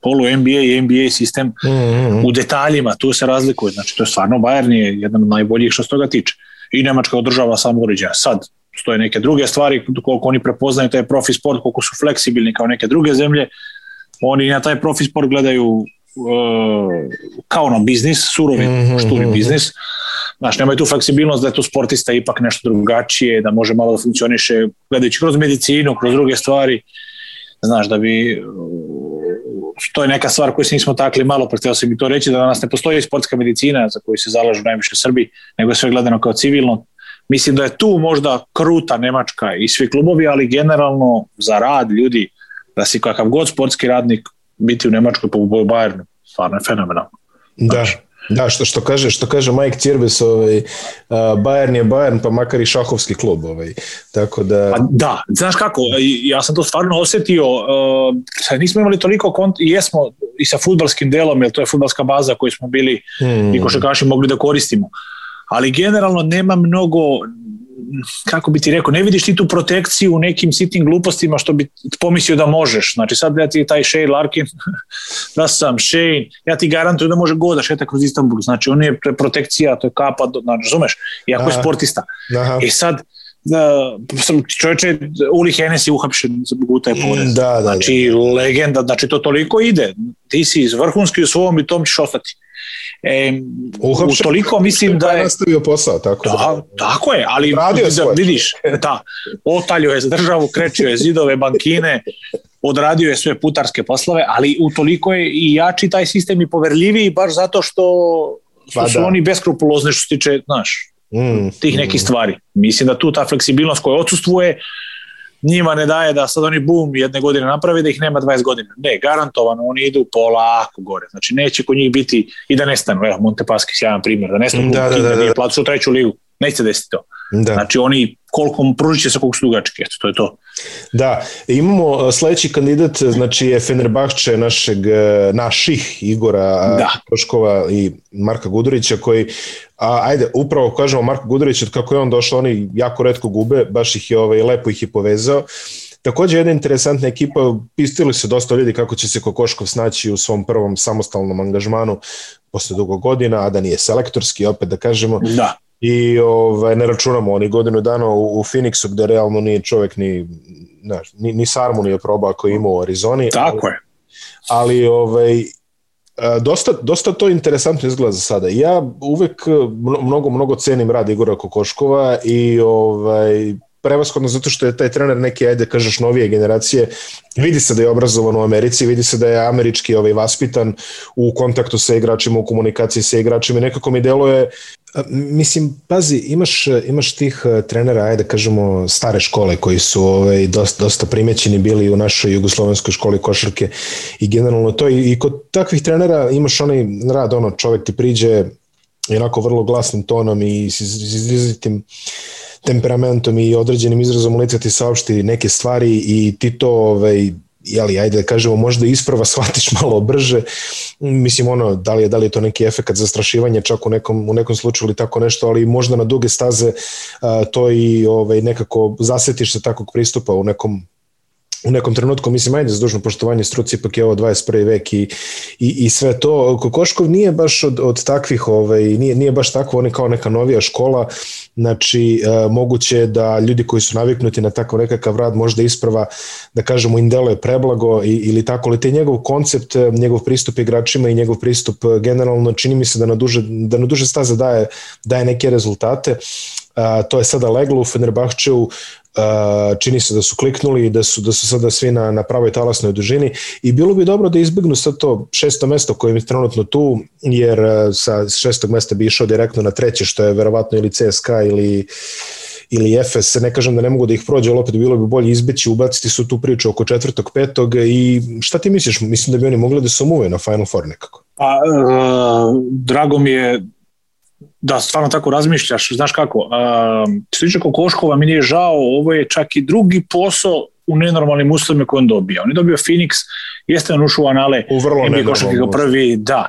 polu NBA i NBA sistem mm -hmm. u detaljima, tu se razlikuje, znači to je stvarno Bayern je jedan od najboljih što se toga tiče i Nemačka održava samo uređaja. Sad, stoje neke druge stvari, koliko oni prepoznaju taj profi sport, koliko su fleksibilni kao neke druge zemlje, oni na taj profit sport gledaju e, kao na biznis, surovi mm-hmm. Mhm, štuvi mhm. biznis. Znaš, nemaju tu fleksibilnost da je to sportista ipak nešto drugačije, da može malo da funkcioniše gledajući kroz medicinu, kroz druge stvari. Znaš, da bi... To je neka stvar koju se nismo takli malo, pa sam i to reći, da danas ne postoji sportska medicina za koju se zalažu najviše u Srbiji, nego je sve gledano kao civilno. Mislim da je tu možda kruta Nemačka i svi klubovi, ali generalno za rad ljudi, da si kakav god sportski radnik biti u Nemačkoj po boju Bayernu, stvarno je fenomenalno. Da, znači, da, da što, što, kaže, što kaže Mike Cirbes, ovaj, uh, Bayern je Bayern, pa makar i šahovski klub. Ovaj. Tako da... A pa da, znaš kako, ja sam to stvarno osetio, uh, nismo imali toliko kont jesmo i sa futbalskim delom, jer to je futbalska baza koju smo bili hmm. i košakaši mogli da koristimo. Ali generalno nema mnogo kako bi ti rekao, ne vidiš ti tu protekciju u nekim sitnim glupostima što bi pomislio da možeš. Znači sad ja ti taj Shane Larkin, *laughs* da sam Shane, ja ti garantujem da može god da šeta kroz Istanbul. Znači on je protekcija, to je kapa, znači, razumeš, iako je da. sportista. Aha. Da. I e sad, da, sam čovječe, Uli Henes je uhapšen zbog utaje mm, poreza. Da, da, znači, da, da. legenda, znači to toliko ide. Ti si iz vrhunski u svom i tom ćeš ostati. E, Uhapšen, toliko mislim da je... nastavio posao, tako da. tako je, ali Radio da, vidiš, da, otalio je za državu, krečio je zidove, bankine, odradio je sve putarske poslove, ali utoliko je i jači taj sistem i poverljiviji, baš zato što su, pa su da. oni beskrupulozni što se tiče, znaš, mm, tih nekih mm. stvari. Mislim da tu ta fleksibilnost koja odsustvuje, njima ne daje da sad oni bum jedne godine naprave da ih nema 20 godina. Ne, garantovano oni idu polako gore. Znači neće kod njih biti i da nestanu. Evo, Montepaschi sjajan primjer, da nestanu da, da, da, da, da. placu treću ligu neće se desiti to. Da. Znači oni koliko pružit će se koliko su dugački, eto, to je to. Da, imamo sledeći kandidat, znači je Fenerbahče našeg, e, naših Igora da. Toškova i Marka Gudurića koji, a, ajde, upravo kažemo Marka Gudurića, kako je on došao, oni jako redko gube, baš ih je ovaj, lepo ih je povezao. Takođe jedna interesantna ekipa, pistili se dosta ljudi kako će se Kokoškov snaći u svom prvom samostalnom angažmanu posle dugo godina, a da nije selektorski, opet da kažemo. Da i ovaj, ne računamo oni godinu dana u, u Phoenixu gde realno nije čovjek ni, znaš, ni, ni Sarmu nije probao ako je imao u Arizoni. Tako ali, je. Ali ovaj, dosta, dosta to interesantno izgleda za sada. Ja uvek mnogo, mnogo cenim rad Igora Kokoškova i ovaj, prevaskodno zato što je taj trener neke, ajde kažeš, novije generacije, vidi se da je obrazovan u Americi, vidi se da je američki ovaj, vaspitan u kontaktu sa igračima, u komunikaciji sa igračima i nekako mi deluje Mislim, pazi, imaš, imaš tih e, trenera, ajde da kažemo, stare škole koji su ovaj, dosta, dosta primećeni bili u našoj jugoslovenskoj školi košarke i generalno to i, i kod takvih trenera imaš onaj rad, ono, čovek ti priđe i onako vrlo glasnim tonom i s izrazitim temperamentom i određenim izrazom u lica ti saopšti neke stvari i ti to ovaj, jeli, ajde da kažemo, možda isprava shvatiš *laughs* malo brže, mislim ono, da li je, da li je to neki efekt zastrašivanja čak u nekom, u nekom slučaju ili tako nešto, ali možda na duge staze a, to i ovaj, nekako zasetiš se takvog pristupa u nekom u nekom trenutku, mislim, ajde, za dužno poštovanje struci, ipak je ovo 21. vek i, i, i sve to. Kokoškov nije baš od, od takvih, ovaj, nije, nije baš tako, on je kao neka novija škola, znači, e, moguće je da ljudi koji su naviknuti na takav nekakav rad možda isprava, da kažemo, indelo je preblago i, ili tako, ali te njegov koncept, e, njegov pristup igračima i njegov pristup e, generalno čini mi se da na duže, da na duže staze daje, daje neke rezultate. A, to je sada leglo u Fenerbahčeu, čini se da su kliknuli i da su, da su sada svi na, na pravoj talasnoj dužini i bilo bi dobro da izbignu sad to šesto mesto koje je trenutno tu, jer sa šestog mesta bi išao direktno na treće, što je verovatno ili CSKA ili ili Efes, ne kažem da ne mogu da ih prođe, ali opet bilo bi bolje izbeći, ubaciti su tu priču oko četvrtog, petog i šta ti misliš? Mislim da bi oni mogli da se umuvaju na Final Four nekako. Pa, uh, drago mi je da stvarno tako razmišljaš, znaš kako, um, što se tiče Kokoškova, mi nije žao, ovo je čak i drugi posao u nenormalnim uslovima koje on dobija. On je dobio Phoenix, jeste on ušao u anale, u vrlo nenormalnim prvi, da.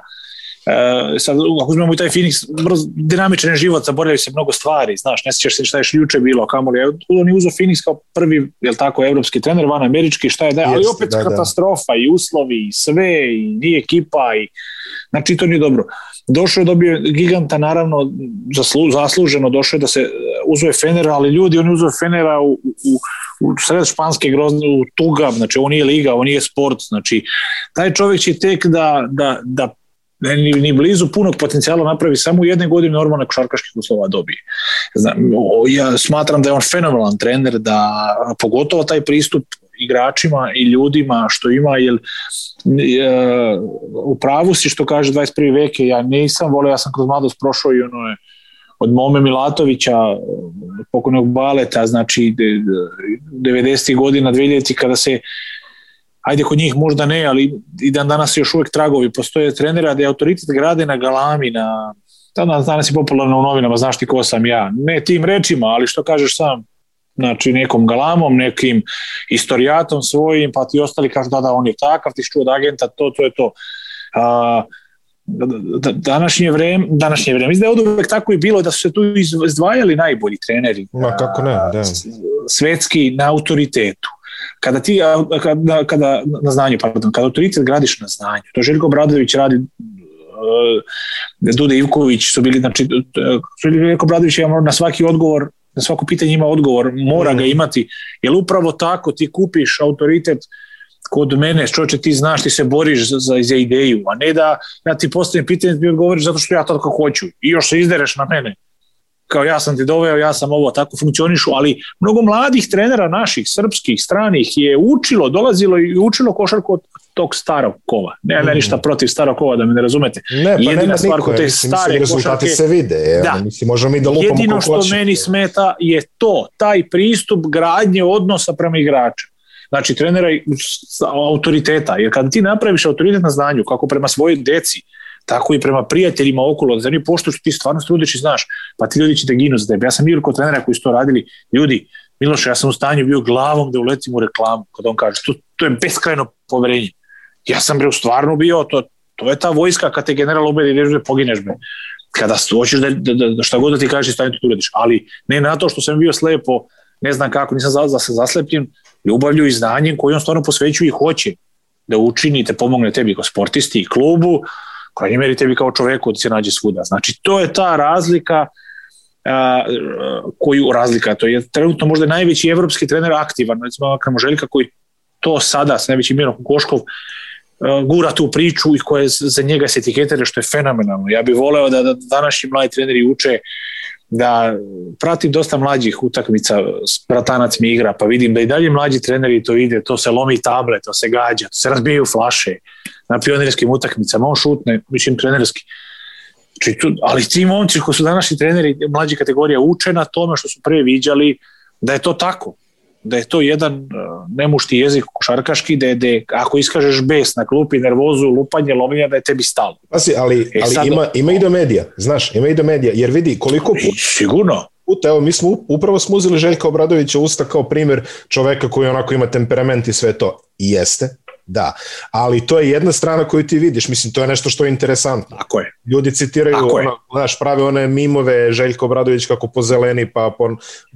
E, sad, ako uzmemo i taj Phoenix, brzo, dinamičan je život, zaboravljaju se mnogo stvari, znaš, ne sjećaš se šta je juče bilo, kamoli, on je uzao Phoenix kao prvi, jel tako, evropski trener, van američki, šta je da, ali opet da, da. katastrofa da. i uslovi i sve, i nije ekipa, i, znači to nije dobro. Došao je dobio giganta, naravno, zaslu, zasluženo, došao je da se e, uzve Fenera, ali ljudi, oni uzve Fenera u, u, u sred španske grozne, u Tugab, znači on nije liga, on nije sport, znači taj čovjek će tek da, da, da ni, ni blizu punog potencijala napravi samo u jedne godine normalno košarkaških uslova dobije. Znam, ja smatram da je on fenomenalan trener, da pogotovo taj pristup igračima i ljudima što ima, jer e, u pravu si što kaže 21. veke, ja nisam volio, ja sam kroz mladost prošao i ono je od Mome Milatovića, pokojnog baleta, znači 90. godina, 2000. kada se ajde kod njih možda ne, ali i dan danas još uvek tragovi postoje trenera da je autoritet grade na galami, na danas, danas je popularno u novinama, znaš ti ko sam ja. Ne tim rečima, ali što kažeš sam, znači nekom galamom, nekim istorijatom svojim, pa ti ostali kažu da, da, on je takav, ti čuo od agenta, to, to je to. A, današnje vreme, današnje vreme. Mislim da od uvek tako i bilo da su se tu izdvajali najbolji treneri. Ma kako ne, da. Svetski na autoritetu. Kada ti, kada, kada, na znanju, pardon, kada autoritet gradiš na znanju, to Željko Bradović radi Dude Ivković su bili, znači, Željko Bradović je na svaki odgovor na svako pitanje ima odgovor, mora ga mhm. imati, jer upravo tako ti kupiš autoritet kod mene, što čoče ti znaš, ti se boriš za, za ideju, a ne da ja ti postavim pitanje, ti odgovoriš zato što ja to tako hoću i još se izdereš na mene. Kao ja sam ti doveo, ja sam ovo, tako funkcionišu, ali mnogo mladih trenera naših, srpskih, stranih je učilo, dolazilo i učilo košarku od tog starog kova. Ne, ne ništa protiv starog kova, da me ne razumete. Ne, pa jedina nema stvar kod te stare rezultati se vide. Je. Da. Mislim, možemo mi da lupamo Jedino što hoćete. meni smeta je to, taj pristup gradnje odnosa prema igraču. Znači, trenera autoriteta, jer kada ti napraviš autoritet na znanju, kako prema svojoj deci, tako i prema prijateljima okolo, da oni poštuju ti stvarno trudiš i znaš, pa ti ljudi će te da ginu za tebe. Ja sam Jurko trenera koji su to radili, ljudi, Miloš, ja sam u stanju bio glavom da uletim u reklamu, kada on kaže, to, to je beskrajno poverenje ja sam bre stvarno bio, to, to je ta vojska kad te general ubedi da pogineš bre. Kada hoćeš da, da, da, da, šta god da ti kažeš, stavim tu da uradiš. Ali ne na to što sam bio slepo, ne znam kako, nisam za, za se zaslepljen, ljubavlju i znanjem koje on stvarno posvećuje i hoće da učini te pomogne tebi kao sportisti i klubu, krajnje meri tebi kao čoveku da se nađe svuda. Znači, to je ta razlika a, koju razlika, to je trenutno možda najveći evropski trener aktivan, recimo Akramo Željka koji to sada s najvećim mirom Koškov Eh, gura tu priču i koje za njega se etiketira što je fenomenalno. Ja bih voleo da, da današnji mladi treneri uče da pratim dosta mlađih utakmica, bratanac mi igra, pa vidim da i dalje mlađi treneri to ide, to se lomi table, to se gađa, to se razbijaju flaše na pionirskim utakmicama, on šutne, mislim trenerski. Či znači, tu, ali ti momci koji su današnji treneri mlađi kategorija uče na tome što su pre viđali da je to tako da je to jedan e, nemušti jezik košarkaški, da je, da ako iskažeš bes na klupi, nervozu, lupanje, lomljenja, da je tebi stalo. Pasi, ali, e, ali sad, ima, ima i do medija, znaš, ima i do medija, jer vidi koliko... Put, sigurno. Puta, evo, mi smo, upravo smo uzeli Željka Obradovića usta kao primjer čoveka koji onako ima temperament i sve to. I jeste, Da, ali to je jedna strana koju ti vidiš, mislim, to je nešto što je interesantno. Tako je. Ljudi citiraju, Tako ono, znaš, prave one mimove, Željko Bradović kako po zeleni, pa po,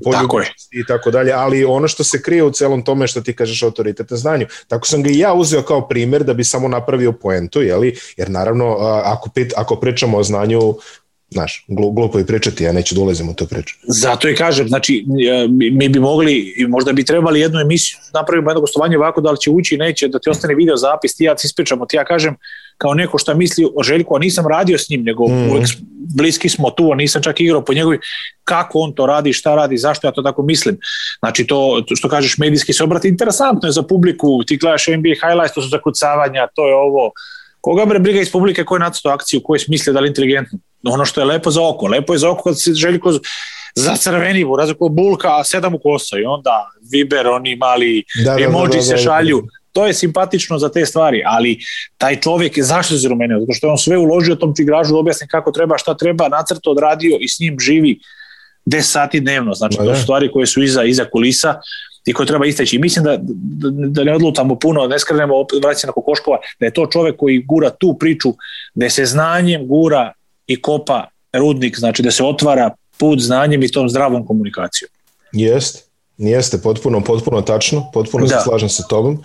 po tako i tako dalje, ali ono što se krije u celom tome što ti kažeš autoritet na znanju. Tako sam ga i ja uzeo kao primer da bi samo napravio poentu, jeli? jer naravno, ako, pit, ako pričamo o znanju znaš, glupo i pričati, ja neću da u to priču. Zato i kažem, znači, e, mi bi mogli, možda bi trebali jednu emisiju, napravimo jedno gostovanje ovako, da li će ući, neće, da ti ostane video zapis, ti ja ti ispričamo, ti ja kažem, kao neko šta misli o Željku, a nisam radio s njim, nego mm. uvek bliski smo tu, a nisam čak igrao po njegovi, kako on to radi, šta radi, zašto ja to tako mislim. Znači to što kažeš medijski se obrati, interesantno je za publiku, ti gledaš NBA highlights, to su zakucavanja, to je ovo. Koga bre briga iz publike ko je nacito akciju, ko je smisle da li inteligentno? ono što je lepo za oko. Lepo je za oko kad se Željko za crveni, u razliku Bulka, sedam u kosa i onda Viber, oni mali da, da, da emoji da, da, se da. šalju. To je simpatično za te stvari, ali taj čovjek, je zašto se rumenio? Zato što je on sve uložio tom igraču, objasni kako treba, šta treba, nacrto odradio i s njim živi 10 sati dnevno. Znači, to su stvari koje su iza, iza kulisa i koje treba isteći. mislim da, da, ne odlutamo puno, ne skrenemo, vraćamo na Kokoškova, da je to čovjek koji gura tu priču, da se znanjem gura i kopa rudnik, znači da se otvara put znanjem i tom zdravom komunikacijom. Jest, jeste potpuno, potpuno tačno, potpuno da. se slažem sa tobom.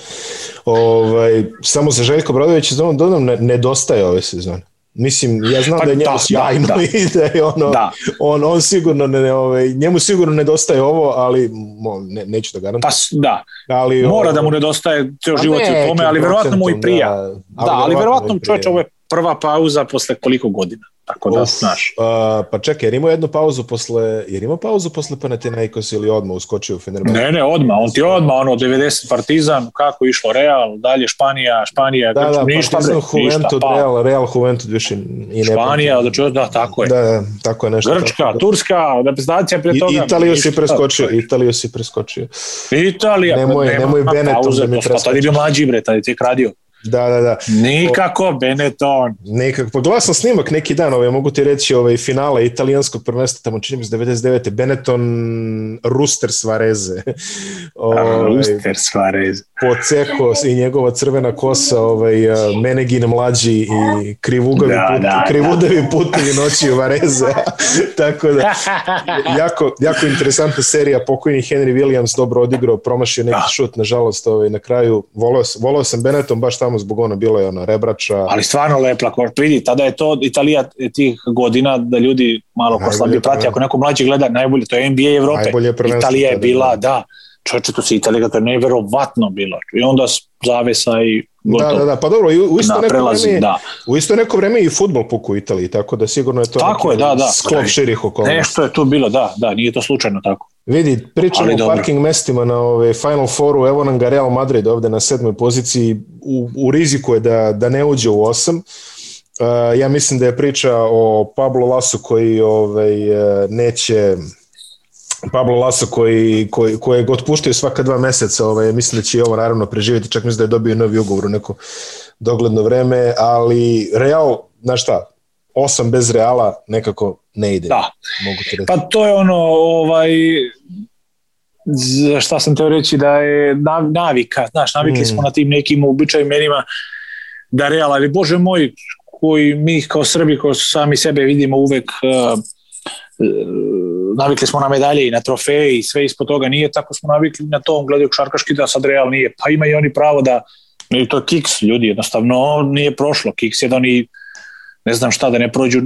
Ovaj, samo za Željko Brodović sezonom dodam, ne, nedostaje ove sezone. Mislim, ja znam pa, da je njemu da, da sjajno da, *laughs* i da je ono, da. on, on sigurno, ne, ne, ovaj, njemu sigurno nedostaje ovo, ali mo, ne, neću da garantujem. Pa, da, ali, Mora ovo, da ovaj, mu nedostaje ceo život u tome, ali verovatno mu i prija. Da, ali, da, ali verovatno čovječ ovo je prva pauza posle koliko godina. Tako da, Uf, znaš. A, pa čekaj, jer imao jednu pauzu posle, jer imao pauzu posle Panathinaikos ili odmah uskočio u Fenerbahce? Ne, ne, odmah, on ti odmah, ono, 90 Partizan, kako išlo Real, dalje Španija, Španija, da, Grč, da, ništa, Partizan, bre, ništa, pa. Real, Real Juventus, više i ne Španija, da, znači, ču, da, tako je. Da, da, tako je nešto. Grčka, tako, Turska, reprezentacija pre toga. I, Italiju si preskočio, Italiju si preskočio. Italija, nemoj, pa, nemoj Benetu da mi preskočio. Pa tada pa, je bio mlađi, bre, tada je tek radio. Da, da, da. Nikako Benetton. Nikako. Pa sam snimak neki dan, ovaj, mogu ti reći ovaj, finale italijanskog prvenstva, tamo činim iz 99. Benetton Rooster Svareze. ovaj, Rooster Svareze. Poceko i njegova crvena kosa, ovaj, eh, Menegin mlađi i krivugavi, da, put, da, krivudavi da. putevi noći u Vareze. *laughs* Tako da, jako, jako interesantna serija. Pokojni Henry Williams dobro odigrao, promašio neki da. šut, nažalost, ovaj, na kraju. Volao, volao sam Benetton baš tamo samo zbog ono, bilo je ona rebrača. Ali stvarno lepa lakota, vidi, tada je to Italija tih godina da ljudi malo najbolje, ko slabije prati, ako neko mlađi gleda, najbolje, to je NBA Evrope. Italija je bila, da. da čoveče, to se Italija, to je neverovatno bilo. I onda zavesa i gotovo. Da, da, da, pa dobro, i u isto da, neko prelazi, vreme, da. u isto neko vreme i futbol puku u Italiji, tako da sigurno je to tako je, da, da, sklop širih okolnosti. Nešto je tu bilo, da, da, nije to slučajno tako. Vidi, pričamo o parking mestima na ove Final Fouru, evo nam ga Real Madrid ovde na sedmoj poziciji, u, u riziku je da, da ne uđe u osam, Uh, ja mislim da je priča o Pablo Lasu koji ovaj, uh, neće Pablo Laso koji, koji, koji je otpuštio svaka dva meseca, ovaj, mislim da će i ovo naravno preživjeti, čak mislim da je dobio novi ugovor u neko dogledno vreme, ali Real, znaš šta, osam bez Reala nekako ne ide. Da, mogu ti reći. pa to je ono, ovaj, šta sam teo reći, da je navika, znaš, navikli mm. smo na tim nekim menima da Real, ali bože moj, koji mi kao Srbi, koji sami sebe vidimo uvek uh, navikli smo na medalje i na trofeje i sve ispod toga nije, tako smo navikli na to, on gledaju košarkaški da sad Real nije, pa ima i oni pravo da, no i to je kiks, ljudi, jednostavno nije prošlo, kiks je da oni ne znam šta, da ne prođu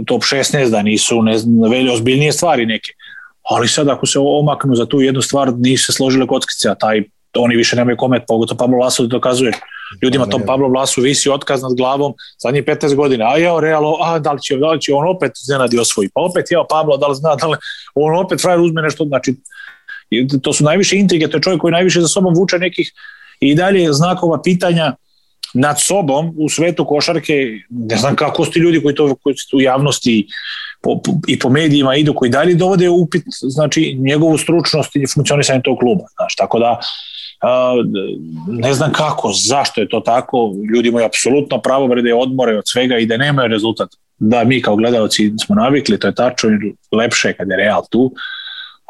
u top 16, da nisu ne znam, velje ozbiljnije stvari neke. Ali sad ako se omaknu za tu jednu stvar, nisu se složile kockice, a taj, oni više nemaju komet, pogotovo Pablo Laso dokazuje Ljudima tom Pablo Vlasu visi otkaz nad glavom zadnjih 15 godina. A jeo Realo, a da li će, da li će on opet iznenadi osvoji. Pa opet jeo Pablo, da li zna, da li, on opet frajer uzme nešto, znači to su najviše intrige, to je čovjek koji najviše za sobom vuče nekih i dalje znakova pitanja nad sobom u svetu košarke, ne znam kako su ti ljudi koji to koji su u javnosti po, po, i po medijima idu, koji dalje dovode upit znači njegovu stručnost i funkcionisanje tog kluba. Znaš, tako da ne znam kako, zašto je to tako, ljudi imaju apsolutno pravo vrede da odmore od svega i da nemaju rezultat. Da, mi kao gledalci smo navikli, to je tačno, lepše je kad je Real tu,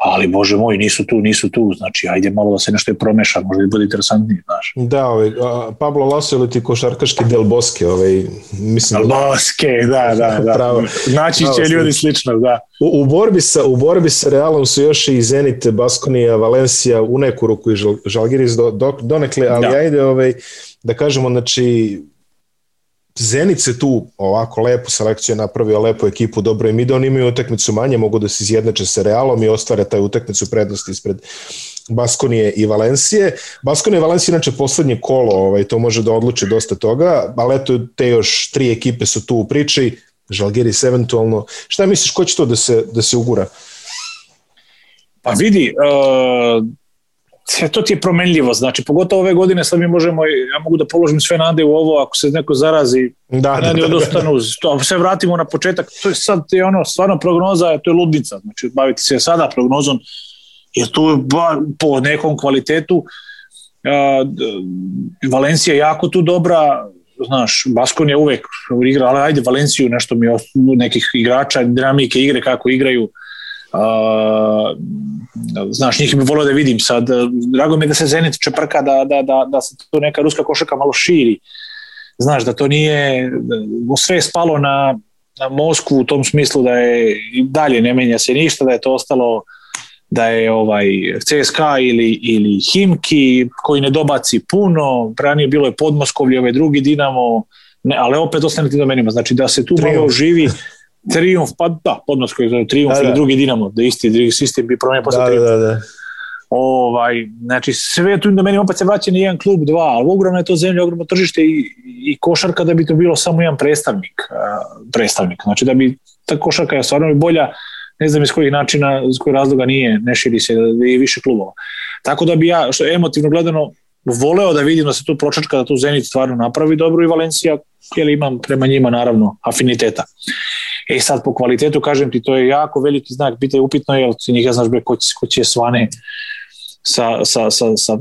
ali bože moj, nisu tu, nisu tu, znači ajde malo da se nešto je promeša, možda i bude interesantnije, znaš. Da, ovaj, a, Pablo Laso ili ti košarkaški Del Boske, ovaj, mislim... Del da- Bosque, da, da, da, *laughs* pravo, naći će ljudi slično, da. U, u, borbi sa, u borbi sa Realom su još i Zenit, Baskonija, Valencija, u neku ruku i Žalgiris do, do, donekle, ali da. ajde, ovaj, da kažemo, znači, Zenit se tu ovako lepo selekciju napravio, lepo ekipu, dobro im ide, oni imaju utakmicu manje, mogu da se izjednače sa Realom i ostvare taj utakmicu prednosti ispred Baskonije i Valencije. Baskonije i Valencije inače poslednje kolo, ovaj, to može da odluči dosta toga, ali eto te još tri ekipe su tu u priči, Žalgiris eventualno. Šta misliš, ko će to da se, da se ugura? Pa vidi, uh sve to ti je promenljivo, znači pogotovo ove godine sad mi možemo, ja mogu da položim sve nade u ovo ako se neko zarazi, da, da, da, da, odostanu, da, da. sve vratimo na početak, to je sad je ono, stvarno prognoza, to je ludnica, znači baviti se sada prognozom, jer tu ba, po nekom kvalitetu a, Valencija je jako tu dobra, znaš, Baskon je uvek igra, ali ajde Valenciju nešto mi nekih igrača, dinamike igre kako igraju, znaš, njih bi volio da vidim sad. Drago mi je da se Zenit čeprka, da, da, da, da se tu neka ruska košaka malo širi. Znaš, da to nije, da sve je spalo na, na Moskvu u tom smislu da je dalje ne menja se ništa, da je to ostalo da je ovaj CSKA ili, ili Himki koji ne dobaci puno, ranije bilo je Podmoskovlje, ovaj drugi Dinamo, ne, ali opet ostane ti domenima, znači da se tu malo živi Trijumf, pa da, podnos koji zove Trijumf ili da, da. drugi Dinamo, da isti, drugi sistem bi promenio posle da, da Trijumfa. Da, da. Ovaj, znači, sve tu da meni opet se vraća na jedan klub, dva, ali ogromno je to zemlja, ogromno tržište i, i košarka da bi to bilo samo jedan predstavnik. predstavnik. Znači, da bi ta košarka je stvarno bolja, ne znam iz kojih načina, iz kojih razloga nije, ne širi se, da je više klubova. Tako da bi ja, što emotivno gledano, voleo da vidim da se tu pročačka, da tu Zenit stvarno napravi dobro i Valencija, jer imam prema njima naravno afiniteta. E sad po kvalitetu, kažem ti, to je jako veliki znak, bite upitno, jel ti njega znaš bre ko će, ko će svane sa, sa, sa, sa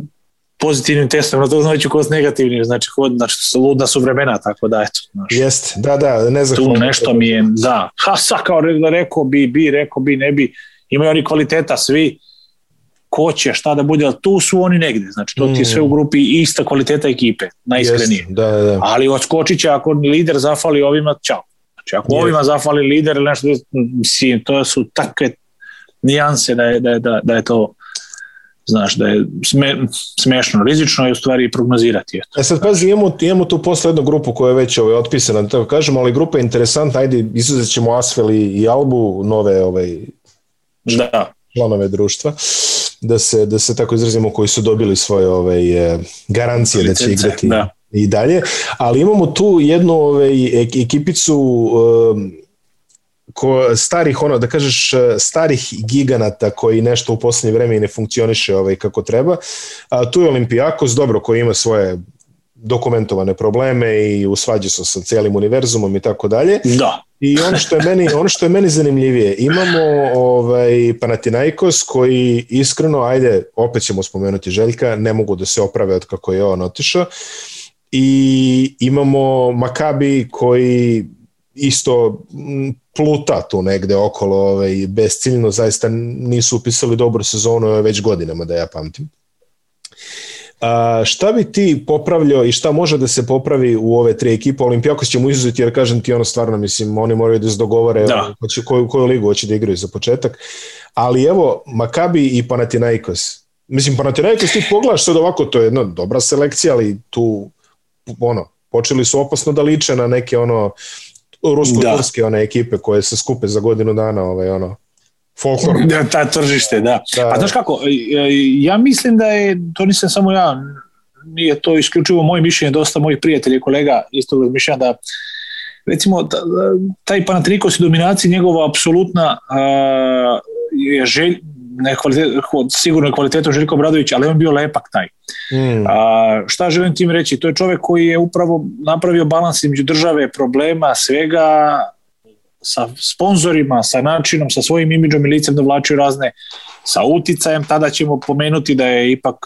pozitivnim testom, na to znači ko s negativni, znači hod, znači ludna su vremena, tako da eto. Znači, Jeste, da, da, ne znam. Tu nešto mi je, da, ha, sa kao da rekao bi, bi, rekao bi, ne bi, imaju oni kvaliteta svi, ko će, šta da bude, ali tu su oni negde, znači to ti je mm. sve u grupi ista kvaliteta ekipe, najiskrenije. Jest, da, da, da. Ali odskočit će ako lider zafali ovima, čao. Znači, ako ovima zafali lider ili nešto, mislim, to su takve nijanse da je, da je, da, da je to znaš, da je sme, smešno, rizično je u stvari prognozirati. Eto. E sad pazi, znači. imamo, imamo tu posle jednu grupu koja je već ovaj, otpisana, da tako kažemo, ali grupa je interesantna, ajde izuzet ćemo Asfeli i Albu, nove ovaj, da. članove društva, da se, da se tako izrazimo, koji su dobili svoje ovaj, eh, garancije Licenca, da će igrati da i dalje, ali imamo tu jednu ovaj, ekipicu um, ko, starih, ono, da kažeš, starih giganata koji nešto u poslednje vreme i ne funkcioniše ovaj, kako treba. A, tu je Olimpijakos, dobro, koji ima svoje dokumentovane probleme i usvađa se sa celim univerzumom i tako dalje. Da. I ono što je meni ono što je meni zanimljivije, imamo ovaj Panathinaikos koji iskreno ajde opet ćemo spomenuti Željka, ne mogu da se oprave od kako je on otišao i imamo Makabi koji isto pluta tu negde okolo ovaj, bezciljno, zaista nisu upisali dobru sezonu već godinama da ja pamtim. A, šta bi ti popravljao i šta može da se popravi u ove tri ekipa? Olimpijakos ćemo izuzeti jer kažem ti ono stvarno, mislim, oni moraju da se dogovore da. Koju, koju, koju ligu hoće da igraju za početak. Ali evo, Makabi i Panathinaikos. Mislim, Panathinaikos ti pogledaš sad ovako, to je jedna dobra selekcija, ali tu ono, počeli su opasno da liče na neke ono rusko-turske da. one ekipe koje se skupe za godinu dana ovaj ono folklor. Da, ta tržište, da. da. Pa znaš kako, e, e, ja mislim da je, to nisam samo ja, nije to isključivo moje mišljenje, dosta mojih prijatelja i kolega isto razmišljam da recimo taj Panatrikos i dominacija njegova apsolutna uh, je želj, ne kvalitet, sigurno kvalitetu Željko Bradović, ali on bio lepak taj. Mm. A, šta želim tim reći? To je čovjek koji je upravo napravio balans između države, problema, svega, sa sponzorima, sa načinom, sa svojim imidžom i licem dovlačio da razne, sa uticajem, tada ćemo pomenuti da je ipak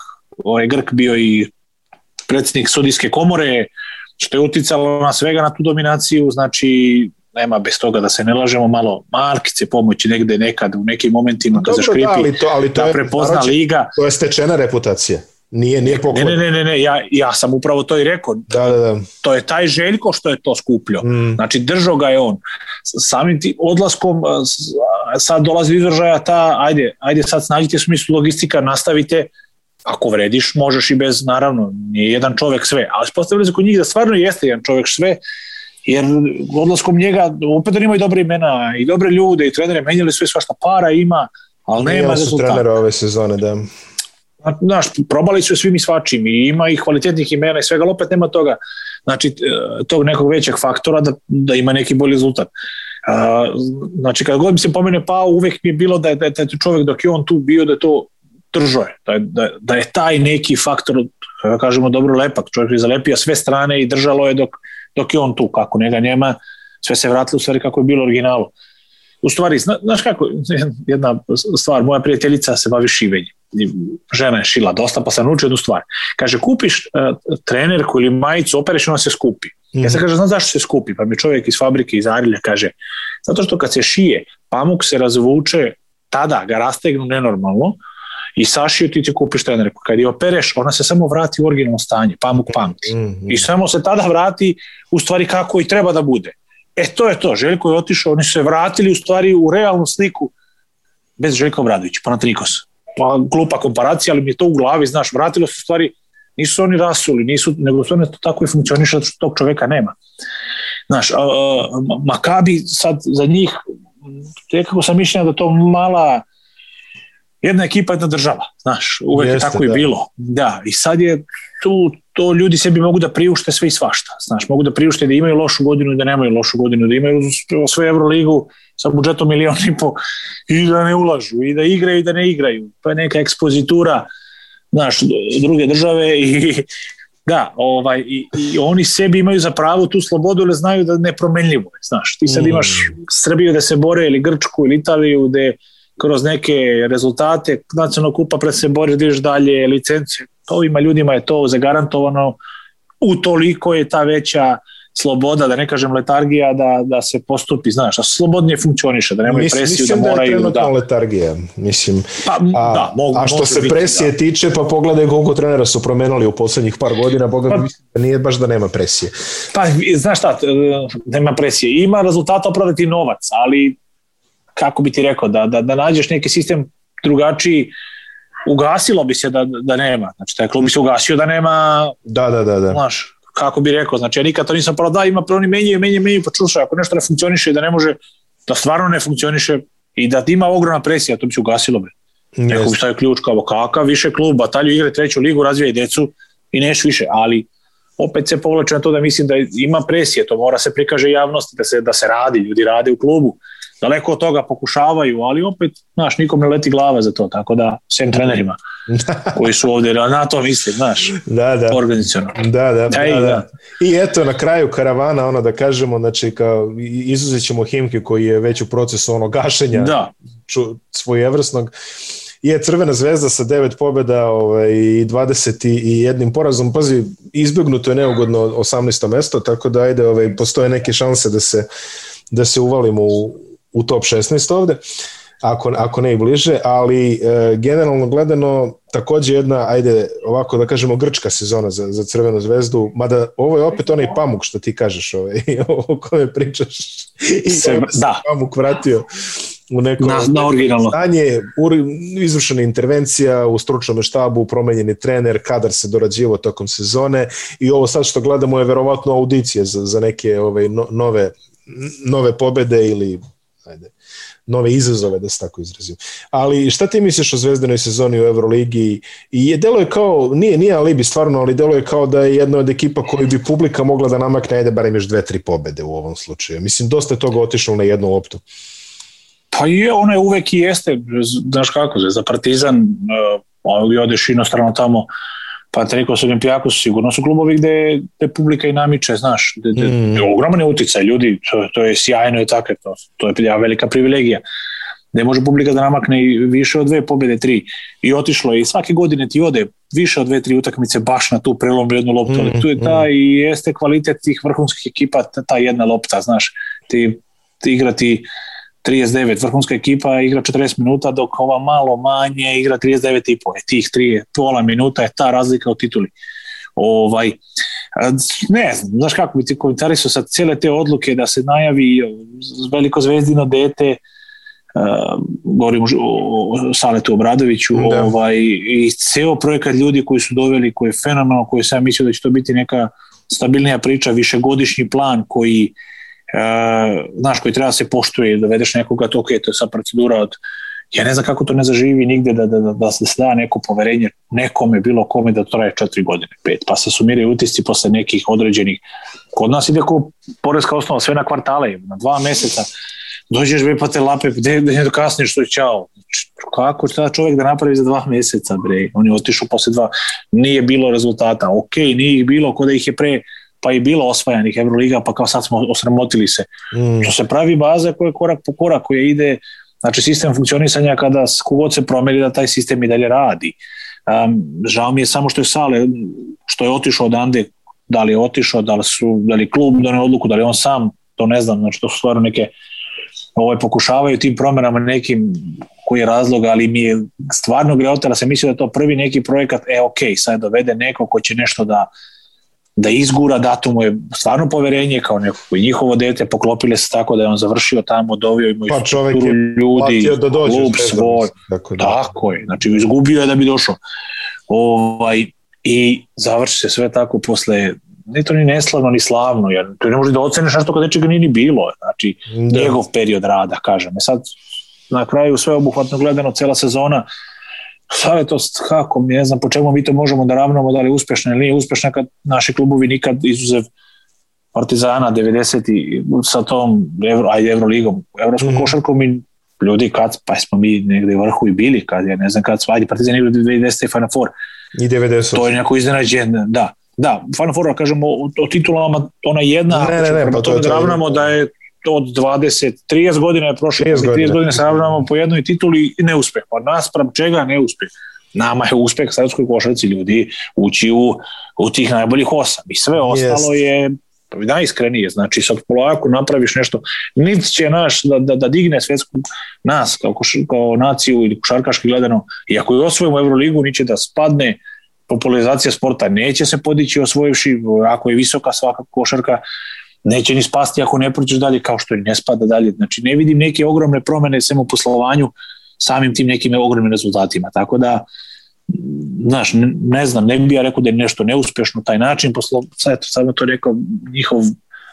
ovaj Grk bio i predsjednik sudijske komore, što je uticalo na svega na tu dominaciju, znači nema bez toga da se ne lažemo malo markice pomoći negde nekad u nekim momentima kada zaškripi da, ali to, ali to da je, prepozna naravno, liga. To je stečena reputacija. Nije, nije poklon. Ne, ne, ne, ne, ja, ja sam upravo to i rekao. Da, da, da. To je taj Željko što je to skupljo. Mm. Znači, držao ga je on. Samim ti odlaskom sad dolazi izražaja ta, ajde, ajde sad snađite smislu logistika, nastavite, ako vrediš, možeš i bez, naravno, nije jedan čovek sve, ali spostavili se kod njih da stvarno jeste jedan čovek sve jer odlaskom njega opet da imaju dobre imena i dobre ljude i trenere menjali su i svašta para ima, ali nema ja su trenera ove sezone, da. Znaš, probali su svim i svačim i ima i kvalitetnih imena i svega, ali opet nema toga, znači, e, tog nekog većeg faktora da, da ima neki bolji rezultat. Znači, kada god mi se pomene Pao, uvek mi je bilo da je, da je, da čovjek dok je on tu bio, da je to držao je, da da, da je taj neki faktor, da kažemo dobro lepak, čovjek je zalepio sve strane i držalo je dok, dok je on tu, kako njega nema, sve se vratilo u stvari kako je bilo originalo. U stvari, zna, znaš kako, jedna stvar, moja prijateljica se bavi šivenjem. Žena je šila dosta, pa sam nauči jednu stvar. Kaže, kupiš uh, e, trenerku ili majicu, opereš ona se skupi. Mm. Ja mhm. se kaže, znaš zašto se skupi? Pa mi čovjek iz fabrike, iz Arilja kaže, zato što kad se šije, pamuk se razvuče tada, ga rastegnu nenormalno, i sašiju ti ti kupiš trenerku. Kad je opereš, ona se samo vrati u originalno stanje, pamuk pamti. Mm -hmm. I samo se tada vrati u stvari kako i treba da bude. E to je to, Željko je otišao, oni su se vratili u stvari u realnu sliku bez Željka Obradovića, Panatrikos. Pa glupa komparacija, ali mi je to u glavi, znaš, vratilo se stvari, nisu oni rasuli, nisu, nego su to tako i funkcioniš, zato što tog čoveka nema. Znaš, a, a, Makabi sad za njih, nekako sam mišljenja da to mala, jedna ekipa, jedna država, znaš, uvek Jeste, je tako da. i bilo. Da, i sad je tu, to ljudi sebi mogu da priušte sve i svašta, znaš, mogu da priušte da imaju lošu godinu i da nemaju lošu godinu, da imaju sve Euroligu sa budžetom milion i po i da ne ulažu, i da igraju i da ne igraju, pa je neka ekspozitura, znaš, druge države i *laughs* da, ovaj, i, i oni sebi imaju za pravo tu slobodu, jer znaju da nepromenljivo je, znaš, ti sad mm. imaš Srbiju da se bore ili Grčku ili Italiju, da kroz neke rezultate nacionalnog kupa pre se boriš, da dalje licence. Ovima ljudima je to zagarantovano, utoliko je ta veća sloboda, da ne kažem letargija, da, da se postupi, znaš, da slobodnije funkcioniše, da nemaju mislim, presiju, mislim da moraju... Mislim da je trenutno da... letargija, mislim. Pa, a, da, mogu, a što se biti, presije da. tiče, pa pogledaj koliko trenera su promenili u poslednjih par godina, boga pa, mislim da nije baš da nema presije. Pa, znaš šta, e, nema presije. Ima rezultata opravdati novac, ali kako bi ti rekao, da, da, da nađeš neki sistem drugačiji, ugasilo bi se da, da nema. Znači, taj klub bi se ugasio da nema... Da, da, da. da. Znaš, kako bi rekao, znači ja nikad to nisam pravo da ima, prvo oni menjaju, menjaju, menjaju, pa čuša, ako nešto ne funkcioniše i da ne može, da stvarno ne funkcioniše i da ima ogromna presija, to bi se ugasilo bre. Yes. Neko bi stavio ključ kao kakav, više klub, batalju igre treću ligu, razvija i decu i neš više, ali opet se povlače na to da mislim da ima presije, to mora se prikaže javnosti, da se, da se radi, ljudi rade u klubu daleko od toga pokušavaju, ali opet, znaš, nikom ne leti glava za to, tako da, sem trenerima *laughs* koji su ovdje, na to mislim, znaš, da, da. Da, da, Ej, da, da, I eto, na kraju karavana, ono da kažemo, znači, kao, izuzet ćemo Himke koji je već u procesu ono gašenja da. Ču, svojevrsnog, je Crvena zvezda sa devet pobjeda ovaj, i 21 porazom. Pazi, izbjegnuto je neugodno 18. mesto, tako da ajde, ovaj, postoje neke šanse da se, da se uvalimo u, u top 16 ovde, ako, ako ne i bliže, ali e, generalno gledano takođe jedna, ajde ovako da kažemo grčka sezona za, za Crvenu zvezdu, mada ovo je opet onaj pamuk što ti kažeš ovaj, *laughs* o kome pričaš i se, da. pamuk vratio u neko na, na originalno. stanje, izvršena intervencija u stručnom štabu, promenjeni trener, kadar se dorađivo tokom sezone i ovo sad što gledamo je verovatno audicije za, za neke ovaj, no, nove, nove pobede ili ajde, nove izazove, da se tako izrazim. Ali šta ti misliš o zvezdanoj sezoni u Euroligi? I je, delo je kao, nije, nije alibi stvarno, ali delo je kao da je jedna od ekipa koju bi publika mogla da namakne, ajde, barem još dve, tri pobede u ovom slučaju. Mislim, dosta je toga otišlo na jednu loptu. Pa je, ona je uvek i jeste, znaš kako, za Partizan, uh, odeš inostrano tamo, Panathinaikos Olimpijakos sigurno su klubovi gde, gde publika i namiče, znaš, gde, gde, mm. ogroman je uticaj ljudi, to, to je sjajno i tako, to, to je velika privilegija da može publika da namakne više od dve pobjede, tri. I otišlo je i svake godine ti ode više od dve, tri utakmice baš na tu prelom jednu loptu, mm, tu je ta mm. i jeste kvalitet tih vrhunskih ekipa, ta jedna lopta, znaš, ti, ti igrati 39 vrhunska ekipa igra 40 minuta dok ova malo manje igra 39 i pol. E, tih tri pola minuta je ta razlika u tituli. Ovaj, ne znam, znaš kako bi ti su sad cijele te odluke da se najavi veliko zvezdino dete Uh, govorim o, o Saletu Obradoviću da. ovaj, i ceo projekat ljudi koji su doveli, koji je fenomenalno, koji sam mislio da će to biti neka stabilnija priča, višegodišnji plan koji uh, E, znaš, koji treba da se poštuje i dovedeš da nekoga, to ok, to je sad procedura od ja ne znam kako to ne zaživi nigde da, da, da, da se da neko poverenje nekome, bilo kome da traje četiri godine, pet, pa se sumiraju utisci posle nekih određenih. Kod nas ide ko porezka osnova sve na kvartale, na dva meseca, dođeš bre pa te lape, gde, gde da kasniš, to je čao. Znači, kako šta čovjek da napravi za dva meseca, bre? Oni je otišao posle dva, nije bilo rezultata, ok, nije ih bilo, kod da ih je pre pa i bilo osvajanih Euroliga, pa kao sad smo osramotili se. Mm. Što se pravi baza koja je korak po korak, koja ide, znači sistem funkcionisanja kada kogod se promeri da taj sistem i dalje radi. Um, žao mi je samo što je Sale, što je otišao odande, da li je otišao, da li, su, da li klub donio odluku, da li on sam, to ne znam, znači to su stvarno neke ovaj, pokušavaju tim promenama nekim koji je razlog, ali mi je stvarno greota da se mislio da je to prvi neki projekat, e ok, sad dovede neko ko će nešto da da izgura, dato mu je stvarno poverenje kao neko koji njihovo dete, poklopile se tako da je on završio tamo, dovio im pa čovek ljudi, da dođe klub svoj, tako, da. tako je, znači izgubio je da bi došao. Ovaj, I završi se sve tako posle ne to ni neslavno, ni slavno, jer to ne možeš da oceniš nešto kad čega nije ni bilo, znači da. njegov period rada, kažem. E sad, na kraju sve obuhvatno gledano, cela sezona, da li je kako, ne znam po čemu mi to možemo da ravnamo, da li je uspešna ili nije uspešna kad naši klubovi nikad izuzev Partizana 90 i sa tom Evro, ajde Evroligom, Evropskom mm. košarkom i ljudi kad, pa smo mi negde vrhu i bili, kad ja ne znam kad svadi Partizan igra 2010 i Final Four. I 90. To je neko iznenađenje, da. Da, Final Four, kažemo, o, o titulama ona jedna, ne, ne, ne, pa to, da to, to, je, da ravnamo da je od 20, 30 godina je prošlo, 30 godina, 30 godina sravnamo po jednoj tituli i neuspeh. Pa naspram čega neuspeh? Nama je uspeh srpskoj košarci ljudi ući u, u tih najboljih osam i sve ostalo yes. je pa najiskrenije, znači sad polako napraviš nešto, niti će naš da, da, da digne svetsku nas kao, koš, kao naciju ili košarkaški gledano i ako je osvojimo Euroligu niće da spadne popularizacija sporta neće se podići osvojivši, ako je visoka svaka košarka neće ni spasti ako ne prođeš dalje kao što i ne spada dalje. Znači ne vidim neke ogromne promene sem u poslovanju samim tim nekim ogromnim rezultatima. Tako da znaš, ne, ne znam, ne bi ja rekao da je nešto neuspešno taj način, poslo, sad, sad to rekao, njihov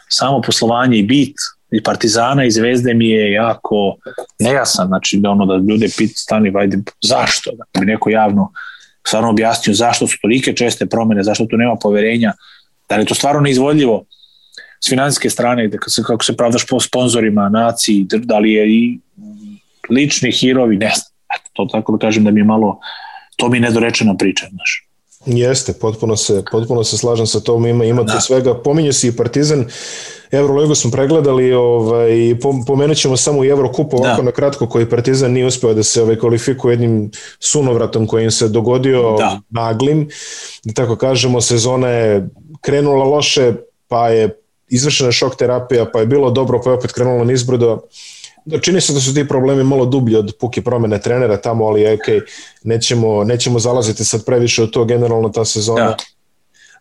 samo poslovanje i bit i Partizana i Zvezde mi je jako nejasan, znači da ono da ljude pit stani, vajde, zašto? Da bi neko javno stvarno objasnio zašto su tolike česte promene, zašto tu nema poverenja, da li je to stvarno neizvodljivo? s financijske strane, da kako se pravdaš po sponzorima, naciji, da li je i lični hirovi, ne znam, to tako da kažem da mi je malo, to mi je nedorečena priča, znaš. Jeste, potpuno se, potpuno se slažem sa tom, ima, ima da. svega, pominje se i Partizan, Euroligu smo pregledali, ovaj, pomenut ćemo samo i Eurokup da. ovako da. na kratko koji Partizan nije uspeo da se ovaj, kvalifikuje jednim sunovratom kojim se dogodio da. naglim, da tako kažemo, sezona je krenula loše, pa je izvršena šok terapija, pa je bilo dobro, pa je opet krenulo nizbrdo. Da, čini se da su ti problemi malo dublji od puke promene trenera tamo, ali ok, nećemo, nećemo zalaziti sad previše od to generalno ta sezona. Da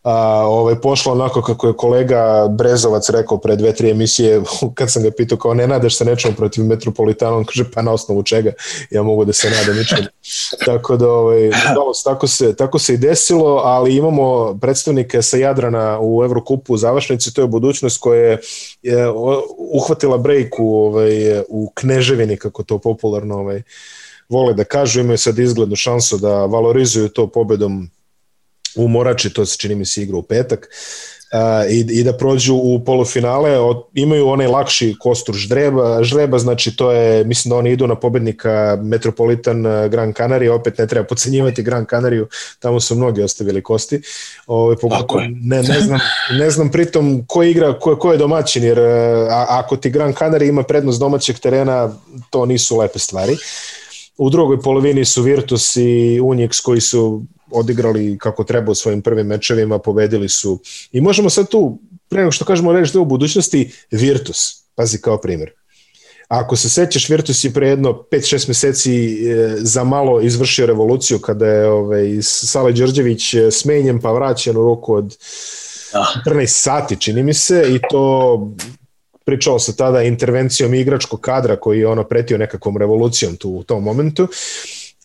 a, ovaj, pošlo onako kako je kolega Brezovac rekao pre dve, tri emisije, *laughs* kad sam ga pitao kao ne nadeš se nečemu protiv Metropolitana, on kaže pa na osnovu čega ja mogu da se nadam ničemu. *laughs* tako da, ovaj, nažalost, tako se, tako se i desilo, ali imamo predstavnike sa Jadrana u Evrokupu u završnici, to je budućnost koja je, je uhvatila break u, ovaj, u Kneževini, kako to popularno ovaj, vole da kažu, imaju sad izglednu šansu da valorizuju to pobedom u Morači, to se čini mi se igra u petak, a, i, i da prođu u polufinale, od, imaju onaj lakši kostur žreba, žreba, znači to je, mislim da oni idu na pobednika Metropolitan Gran Canaria, opet ne treba pocenjivati Gran Canariju, tamo su mnogi ostavili kosti, Ove, ovaj, pogotovo, ne, ne, znam, ne znam pritom ko igra, ko, ko je domaćin, jer a, ako ti Gran Canaria ima prednost domaćeg terena, to nisu lepe stvari. U drugoj polovini su Virtus i Unix koji su odigrali kako treba u svojim prvim mečevima, pobedili su. I možemo sad tu, pre nego što kažemo reći da u budućnosti, Virtus, pazi kao primjer. Ako se sećaš, Virtus je pre jedno 5-6 meseci e, za malo izvršio revoluciju kada je ovaj, Sale Đorđević e, smenjen pa vraćen u roku od 14 da. sati, čini mi se, i to pričao se tada intervencijom igračkog kadra koji je ono pretio nekakvom revolucijom tu u tom momentu. Uh,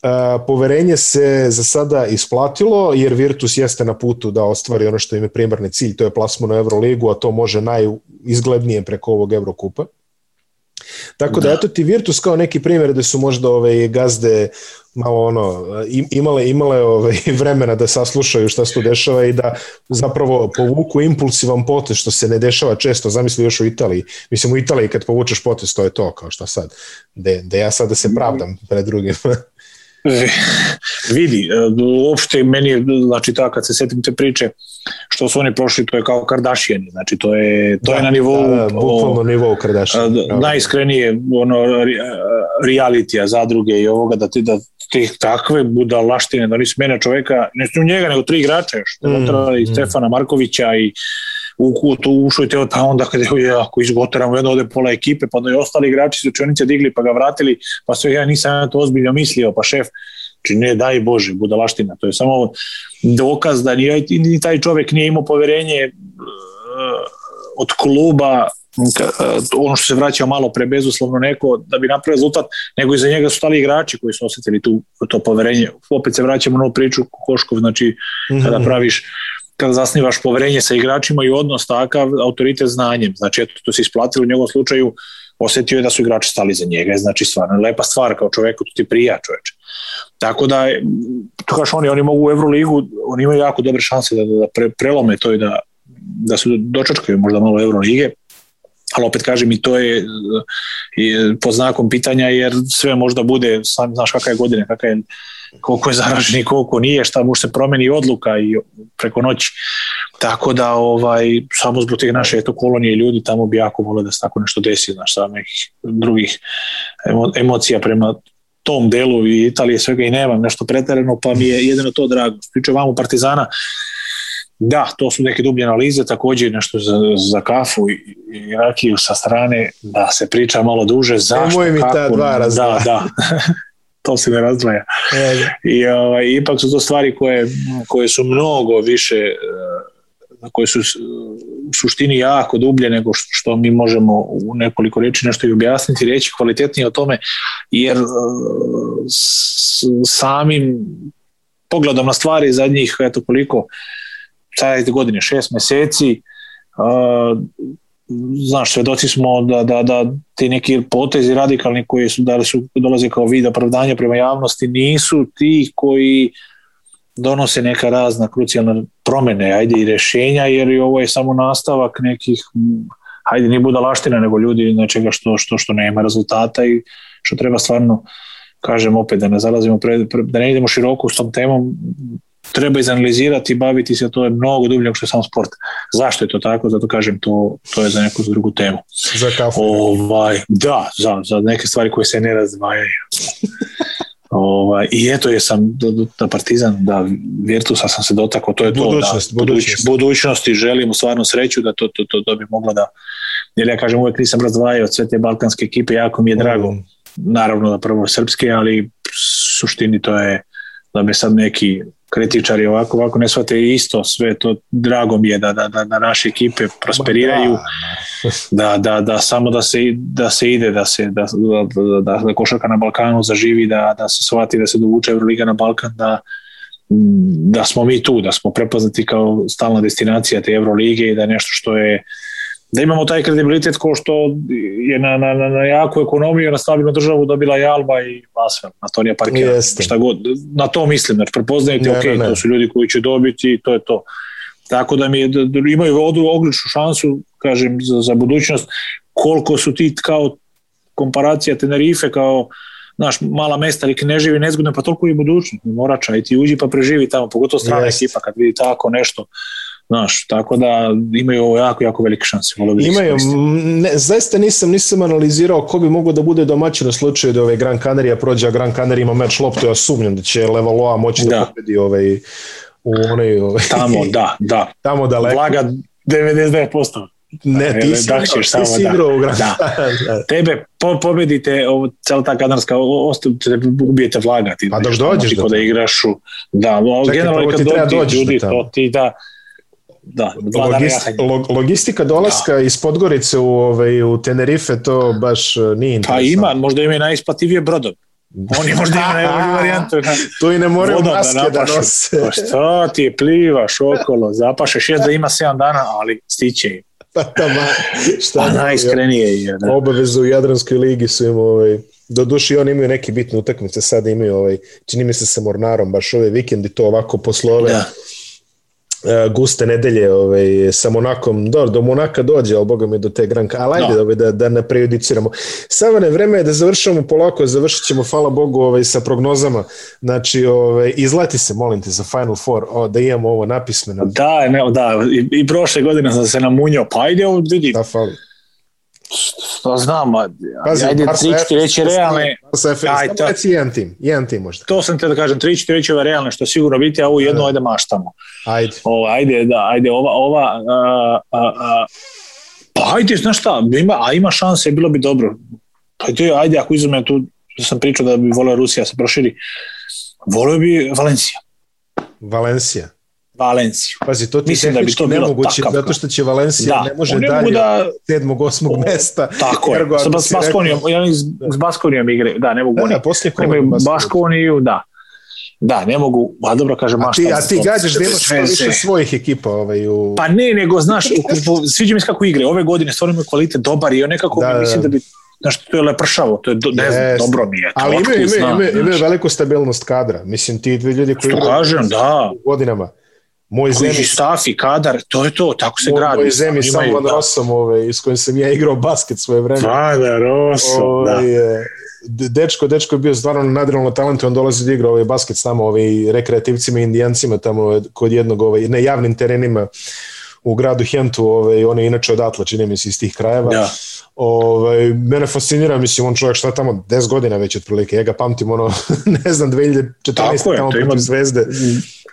E, poverenje se za sada isplatilo, jer Virtus jeste na putu da ostvari ono što im je primarni cilj, to je plasman u Euroligu, a to može najizglednije preko ovog Eurokupa. Tako da, da eto ti Virtus kao neki primjer da su možda ove ovaj, gazde malo ono imale imale ove ovaj, *laughs* vremena da saslušaju šta se tu dešava i da zapravo povuku impulsivan potez što se ne dešava često, zamisli još u Italiji. Mislim u Italiji kad povučeš potez to je to kao šta sad. Da ja sad da se pravdam pred drugim. *laughs* *laughs* vidi, e, uopšte meni, znači ta kad se setim te priče, što su oni prošli, to je kao Kardashian, znači to je, to da, je na nivou... Da, da, bukvalno nivou Kardashian. Da. Najiskrenije ono, realitija, zadruge i ovoga, da ti da tih takve budalaštine, da oni smene čoveka, ne su njega, nego tri igrača još, mm, Petra i mm. Stefana Markovića i u to ušao je teo tamo, kada je, ako izgoteramo jedno ode pola ekipe, pa da i ostali igrači su čunice digli pa ga vratili, pa sve ja nisam na to ozbiljno mislio, pa šef, či znači, ne daj Bože, budalaština, to je samo dokaz da ni, ni taj čovjek nije imao poverenje e, od kluba e, ono što se vraćao malo pre bezuslovno neko da bi napravio rezultat, nego iza njega su stali igrači koji su osjetili tu, to poverenje. Opet se vraćamo na ovu priču Koškov, znači kada mhm. praviš kada zasnivaš poverenje sa igračima i odnos takav autoritet znanjem. Znači, eto, to se isplatilo u njegovom slučaju, osetio je da su igrači stali za njega, znači stvarno lepa stvar kao čoveku, to ti prija čoveče. Tako da, to kaš oni, oni mogu u Euroligu, oni imaju jako dobre šanse da, da pre, prelome to i da, da se dočačkaju možda malo Eurolige, ali opet kažem i to je e, pod znakom pitanja jer sve možda bude, sam, znaš kakva je godina, kakva je, koliko je zaraženi, koliko nije, šta može se promeni odluka i preko noći. Tako da ovaj, samo zbog tih naše eto kolonije ljudi tamo bi jako volio da se tako nešto desi, znaš, sa nekih drugih emo, emocija prema tom delu i Italije svega i nemam nešto preterano, pa mi je jedino to drago. Što tiče vamo Partizana, Da, to su neke dublje analize, takođe nešto za, za kafu i, i rakiju sa strane, da se priča malo duže, zašto, Nemoj mi kako, ta dva da, razdvaja. Da, da, *laughs* to se ne razdvaja. I, ovaj, ipak su to stvari koje, koje su mnogo više, eh, na koje su eh, u suštini jako dublje nego što mi možemo u nekoliko reči nešto i objasniti, reći kvalitetnije o tome, jer eh, s, samim pogledom na stvari zadnjih, eto koliko, 14. godine, 6 meseci, uh, znaš, svedoci smo da, da, da ti neki potezi radikalni koji su, da su dolaze kao vid opravdanja prema javnosti nisu ti koji donose neka razna krucijalna promene, ajde i rešenja, jer i ovo je samo nastavak nekih, ajde nije budalaština, nego ljudi nečega što, što, što nema rezultata i što treba stvarno, kažem opet, da ne zalazimo, pre, pre, da ne idemo široko s tom temom, treba izanalizirati i baviti se, to je mnogo dublje što je samo sport. Zašto je to tako? Zato kažem, to, to je za neku drugu temu. Za kafu. Ovaj, da, za, za neke stvari koje se ne razdvajaju. Ovaj, I eto je sam da Partizan, da Virtusa sam se dotakao, to je budućnost, to da budućnost. budućnosti želim stvarno sreću da to, to, to, to bi moglo da, jer ja kažem uvijek nisam razdvajao sve te balkanske ekipe, jako mi je drago, mm. naravno da prvo srpske, ali suštini to je da me sad neki kritičari ovako, ovako ne shvate isto sve to, drago mi je da, da, da, da naše ekipe prosperiraju da, da, da, da samo da se, da se ide da se da da, da, da, da košarka na Balkanu zaživi, da, da se shvati da se dovuče Evroliga na Balkan da, da smo mi tu, da smo prepoznati kao stalna destinacija te Evrolige i da je nešto što je da imamo taj kredibilitet ko što je na, na, na, na jaku ekonomiju, na stabilnu državu dobila da i Alba i Asvel, Antonija Parkera, Jeste. šta god. Na to mislim, znači prepoznajte, ne, ok, ne, ne. to su ljudi koji će dobiti i to je to. Tako da mi je, da, da imaju odličnu šansu, kažem, za, za budućnost, koliko su ti kao komparacija Tenerife kao naš mala mesta ili ne živi nezgodno, pa toliko i budućnost. mora i ti uđi pa preživi tamo, pogotovo strana Jest. ekipa kad vidi tako nešto Znaš, tako da imaju jako, jako velike šanse. Da imaju, ne, zaista nisam, nisam analizirao ko bi mogao da bude domaćin u slučaju da ove ovaj Gran Canaria prođe, a Gran Canaria ima meč loptu, ja sumnjam da će Levaloa moći da, da pobedi ovaj, u onoj... Ovaj, tamo, da, da. *laughs* Tamo daleko. Vlaga 99%. Ne, da, ti si, da, ćeš ti si igrao u Gran da. *laughs* Tebe po, pobedite, ovo, cela ta kadarska, ostavite, ubijete vlaga. Ti, pa dok dođeš da. da igraš u... Da, Čekaj, generalno kad dođeš ljudi, da to ti da da, dva Logist, dana log, logistika dolaska da. iz Podgorice u, ovaj, u Tenerife, to baš e, nije pa interesantno. Pa ima, možda im je najisplativije brodom. Oni možda imaju najbolju *laughs* varijantu. Na, da. tu i ne moraju da maske da, da nose. Pa šta ti plivaš okolo, zapašeš, jes da ima 7 dana, ali stiće im. *laughs* Pa, tamo, šta pa najiskrenije je. Da. Obavezu u Jadranskoj ligi su im ovaj, Do duši oni imaju neke bitne utakmice, sada imaju ovaj, čini mi se sa Mornarom baš ove ovaj vikend to ovako posle ove da. E, guste nedelje ovaj, sa Monakom, dobro, do Monaka dođe, ali boga mi do te Granka, ali ajde no. Da. ovaj, da, da ne prejudiciramo. Savane, vreme je da završamo polako, završit ćemo, hvala Bogu, ovaj, sa prognozama. Znači, ovaj, izleti se, molim te, za Final Four, o, da imamo ovo napismeno. Da, ne, da, i, i prošle godine sam se namunjao, pa ajde, vidi. Da, fali. Što znam, Pazi, ajde tri, četiri reći realne. Aj, to, reci jedan tim, jedan tim možda. To sam te da kažem, tri, četiri reći realne što sigurno biti, a ovu jednu da. ajde maštamo. Ajde. O, ajde, da, ajde, ova, ova, a, a, a, pa ajde, znaš šta, ima, a ima šanse, bilo bi dobro. Pa to ajde, ako izumem tu, sam pričao da bi volio Rusija da se proširi, volio bi Valencija. Valencija. Valenciju. Pazi, to ti Mislim da bi to nemoguće, zato što će Valencija da, ne može ne dalje da, od sedmog, osmog o, mesta. Tako je, sa Bas, Baskonijom, rekao... oni s, Baskonijom igraju, da, ne mogu da, da oni. Da, poslije kola Baskoniju, da. Da, ne mogu, a dobro kažem, a ti, a ti gađaš da imaš što više svojih ekipa. Ovaj, u... Pa ne, nego, znaš, sviđa mi se kako igre, ove godine stvarno kvalitet dobar i on nekako da, da, da, mislim da bi Znaš, to je lepršavo, to je, do, ne znam, yes. dobro mi je. To Ali imaju ima, ima, ima, ima veliku stabilnost kadra. Mislim, ti ljudi koji igraju da. godinama moj Koji zemlji... staf i kadar, to je to, tako se moj, gradi. Moj zemlji sam Van Rosom, ove, s kojim sam ja igrao basket svoje vreme. Van Rosom, ove, da. da, da. Ovaj, eh, dečko, dečko je bio stvarno nadrealno talent, on dolazi da igra ovaj basket s nama, ovaj, rekreativcima i indijancima tamo eh, kod jednog, ovaj, na javnim terenima u gradu Hentu, ovaj, on je inače odatle, čini mi se, iz tih krajeva. Da Ovaj, mene fascinira, mislim, on čovjek šta tamo 10 godina već otprilike, ja ga pamtim ono, *laughs* ne znam, 2014. Tako je, tamo protiv ima... Zvezde.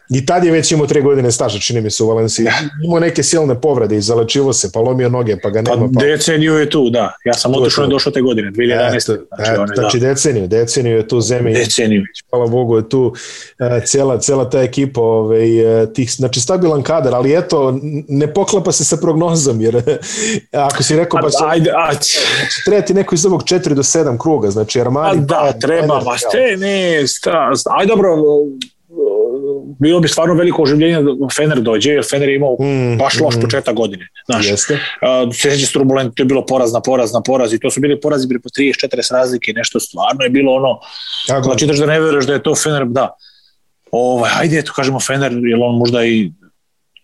I tad je već imao 3 godine staža, čini mi se, u Valenciji. Ja. Da. Imao neke silne povrede i zalečivo se, pa lomio noge, pa ga pa nema. Pa, pa... deceniju je tu, da. Ja sam otišao i došao te godine, 2011. E, znači, da. znači deceniju, deceniju je tu zemlji. Deceniju. Hvala Bogu je tu uh, e, cijela, cijela ta ekipa, ovaj, e, tih, znači stabilan kadar, ali eto, ne poklapa se sa prognozom, jer *laughs* ako si rekao... Pa, ajde, a, Znači, znači, treba ti neko iz ovog 4 do 7 kruga, znači Armani... Pa da, treba, ba, ste, ne, sta, aj dobro, bilo bi stvarno veliko oživljenje da Fener dođe, jer Fener je imao mm, baš loš mm, početak godine. Znaš, jeste. Uh, turbulent, to je bilo poraz na poraz na poraz i to su bili porazi bili po 30-40 razlike, nešto stvarno je bilo ono, Tako. da čitaš da ne veruješ da je to Fener, da. Ovaj, ajde, eto, kažemo Fener, jer on možda i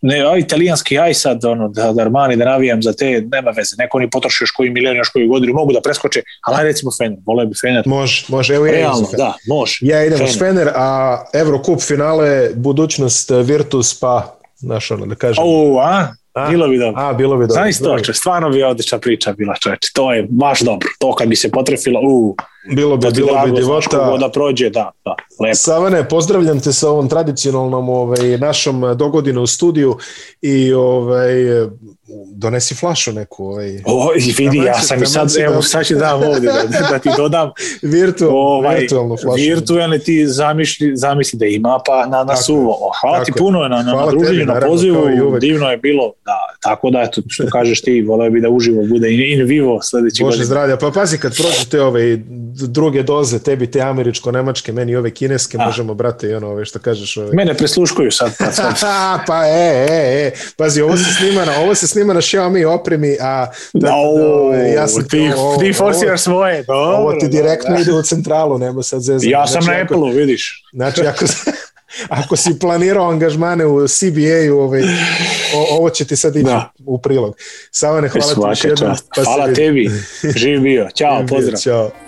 ne, a italijanski aj sad, ono, da, da Armani, da navijam za te, nema veze, neko ni potroši još koji milion, još koji godinu, mogu da preskoče, ali aj recimo Fener, voleo bi Fener. Može, može, evo Realno, ja da, može. Ja idem Fener. Fener, a Eurocup finale, budućnost eh, Virtus, pa, znaš ono, da kažem. O, a, a, bilo bi dobro. A, bilo bi dobro. Znaš to, stvarno bi odlična priča bila, čoveče, to je baš dobro, to kad bi se potrefilo, u, Bilo bi, bilo bi divota. Da prođe, da, da. Lepo. Savane, pozdravljam te sa ovom tradicionalnom ovaj, našom dogodinu u studiju i ovaj, donesi flašu neku. Ovaj, o, i vidi, ja sam i sad, da... evo sad ću dam da ovdje da, da ti dodam. *laughs* Virtual, ovaj, virtualnu flašu. Virtualne ti zamisli, zamisli da ima, pa na, na suvo. Hvala tako. ti puno na, na, na druženju, na pozivu, divno je bilo. Da, tako da, eto, što kažeš ti, voleo bi da uživo bude in, in vivo sledeći godin. Bože zdravlja, pa pazi kad prođu te ove ovaj, druge doze, tebi te američko-nemačke, meni ove kineske, A. možemo, brate, i ono, ove, što kažeš. Ove. Mene presluškuju sad. sad. *laughs* pa e, e, e, pazi, ovo se snima na, ovo se snima na Xiaomi opremi, a da, no, ja sam ti, ovo, ti forsiraš svoje. Dobro, ovo ti da, direktno da. ide u centralu, nema sad zezati. Ja znači, sam znači, na Apple-u, vidiš. Znači, ako, *laughs* ako si planirao angažmane u CBA-u, ovaj, ovo će ti sad ići da. u prilog. Savane, hvala ti još jednom. Pa hvala tebi. *laughs* Živ bio. Ćao, pozdrav. Ćao.